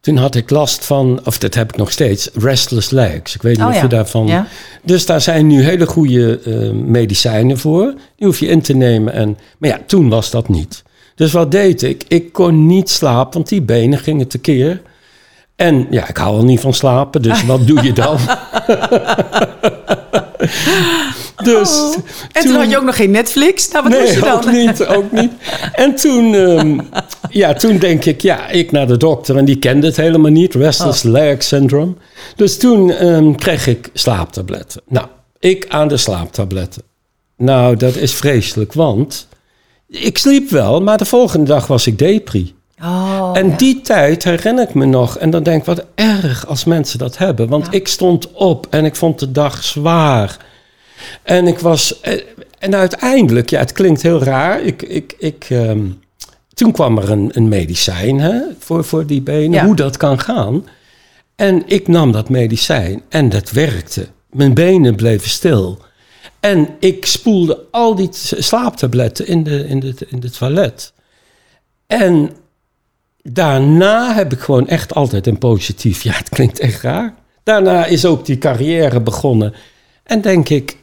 toen had ik last van, of dat heb ik nog steeds, restless legs. Ik weet niet oh of je daarvan. Ja. Dus daar zijn nu hele goede uh, medicijnen voor. Die hoef je in te nemen. En, maar ja, toen was dat niet. Dus wat deed ik? Ik kon niet slapen, want die benen gingen tekeer. En ja, ik hou al niet van slapen, dus wat doe je dan? dus oh. En toen, had je ook nog geen Netflix? Nou, wat nee, je dan? ook niet, ook niet. En toen, um, ja, toen denk ik, ja, ik naar de dokter en die kende het helemaal niet, restless oh. leg syndrome. Dus toen um, kreeg ik slaaptabletten. Nou, ik aan de slaaptabletten. Nou, dat is vreselijk, want ik sliep wel, maar de volgende dag was ik depri. Oh, en die tijd herinner ik me nog. En dan denk ik, wat erg als mensen dat hebben. Want ik stond op en ik vond de dag zwaar. En ik was. Eh, en uiteindelijk, ja, het klinkt heel raar. Ik, ik, ik, ehm, toen kwam er een, een medicijn hè, voor, voor die benen, hoe dat kan gaan. En ik nam dat medicijn en dat werkte. Mijn benen bleven stil. En ik spoelde al die slaaptabletten in de, in de, in de toilet. En daarna heb ik gewoon echt altijd een positief. Ja, het klinkt echt raar. Daarna is ook die carrière begonnen. En denk ik,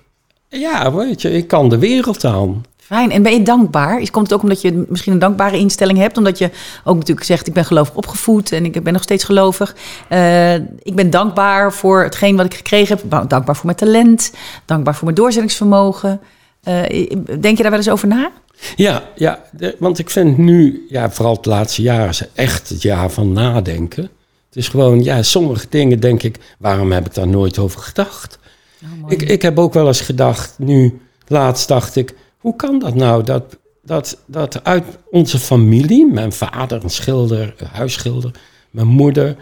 ja, weet je, ik kan de wereld aan. Fijn. En ben je dankbaar? Komt het ook omdat je misschien een dankbare instelling hebt? Omdat je ook natuurlijk zegt, ik ben gelovig opgevoed en ik ben nog steeds gelovig. Uh, ik ben dankbaar voor hetgeen wat ik gekregen heb. Dankbaar voor mijn talent. Dankbaar voor mijn doorzettingsvermogen. Uh, denk je daar wel eens over na? Ja, ja want ik vind nu, ja, vooral het laatste jaar, is echt het jaar van nadenken. Het is gewoon, ja, sommige dingen denk ik, waarom heb ik daar nooit over gedacht? Oh, ik, ik heb ook wel eens gedacht, nu, laatst dacht ik, hoe kan dat nou dat, dat, dat uit onze familie, mijn vader een schilder, een huisschilder, mijn moeder,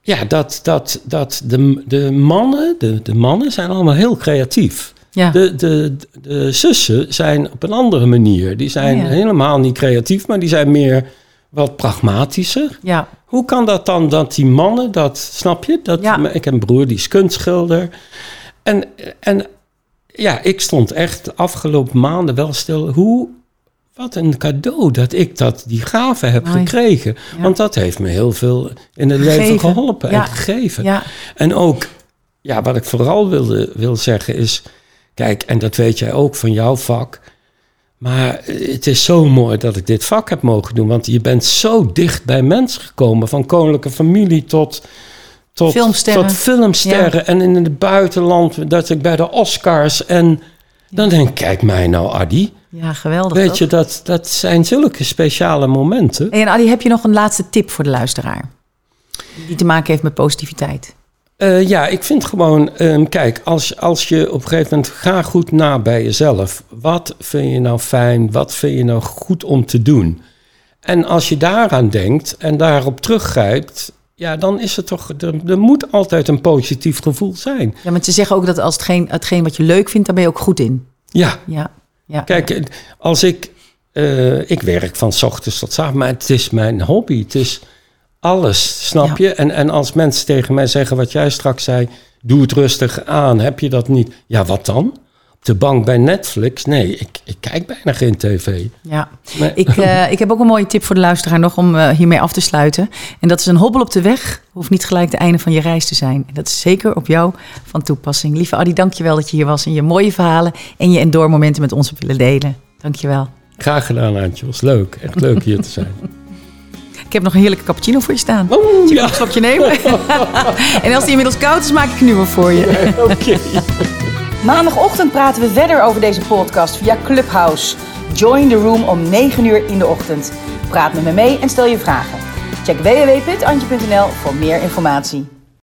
ja, dat, dat, dat de, de mannen, de, de mannen zijn allemaal heel creatief. Ja. De, de, de zussen zijn op een andere manier. Die zijn oh helemaal niet creatief, maar die zijn meer wat pragmatischer. Ja. Hoe kan dat dan dat die mannen, dat snap je? Dat, Ik heb een broer die is kunstschilder. En, en ja, ik stond echt de afgelopen maanden wel stil. Hoe, wat een cadeau dat ik dat, die gave heb gekregen. Want dat heeft me heel veel in het leven geholpen en gegeven. En ook, ja, wat ik vooral wilde, wil zeggen is Kijk, en dat weet jij ook van jouw vak. Maar het is zo mooi dat ik dit vak heb mogen doen. Want je bent zo dicht bij mensen gekomen. Van koninklijke familie tot, tot filmsterren. Tot filmsterren. En in het buitenland, dat ik bij de Oscars. En dan denk ik, kijk mij nou, Adi. Ja, geweldig. Weet je, dat, dat zijn zulke speciale momenten. En Adi, heb je nog een laatste tip voor de luisteraar? Die te maken heeft met positiviteit. Uh, ja, ik vind gewoon, um, kijk, als, als je op een gegeven moment ga goed na bij jezelf. Wat vind je nou fijn? Wat vind je nou goed om te doen? En als je daaraan denkt en daarop teruggrijpt, ja, dan is het toch, er, er, moet altijd een positief gevoel zijn. Ja, maar ze zeggen ook dat als hetgeen, hetgeen wat je leuk vindt, daar ben je ook goed in. Ja. Ja. ja. Kijk, als ik, uh, ik werk van s ochtends tot s avonds, maar het is mijn hobby. Het is alles, snap je? En, en als mensen tegen mij zeggen wat jij straks zei, doe het rustig aan, heb je dat niet? Ja, wat dan? Op de bank bij Netflix? Nee, ik, ik kijk bijna geen tv. Ja, ik, uh, ik heb ook een mooie tip voor de luisteraar nog om uh, hiermee af te sluiten. En dat is een hobbel op de weg, hoeft niet gelijk het einde van je reis te zijn. En dat is zeker op jou van toepassing. Lieve Adi, dankjewel dat je hier was en je mooie verhalen en je momenten met ons willen delen. Dankjewel. Graag gedaan, Antje. Was leuk. Echt leuk hier te zijn. heb nog een heerlijke cappuccino voor je staan. Zal ik ja. een slokje nemen? en als die inmiddels koud is, maak ik een nieuwe voor je. Oké. Maandagochtend praten we verder over deze podcast via Clubhouse. Join the room om 9 uur in de ochtend. Praat met me mee en stel je vragen. Check www.antje.nl voor meer informatie.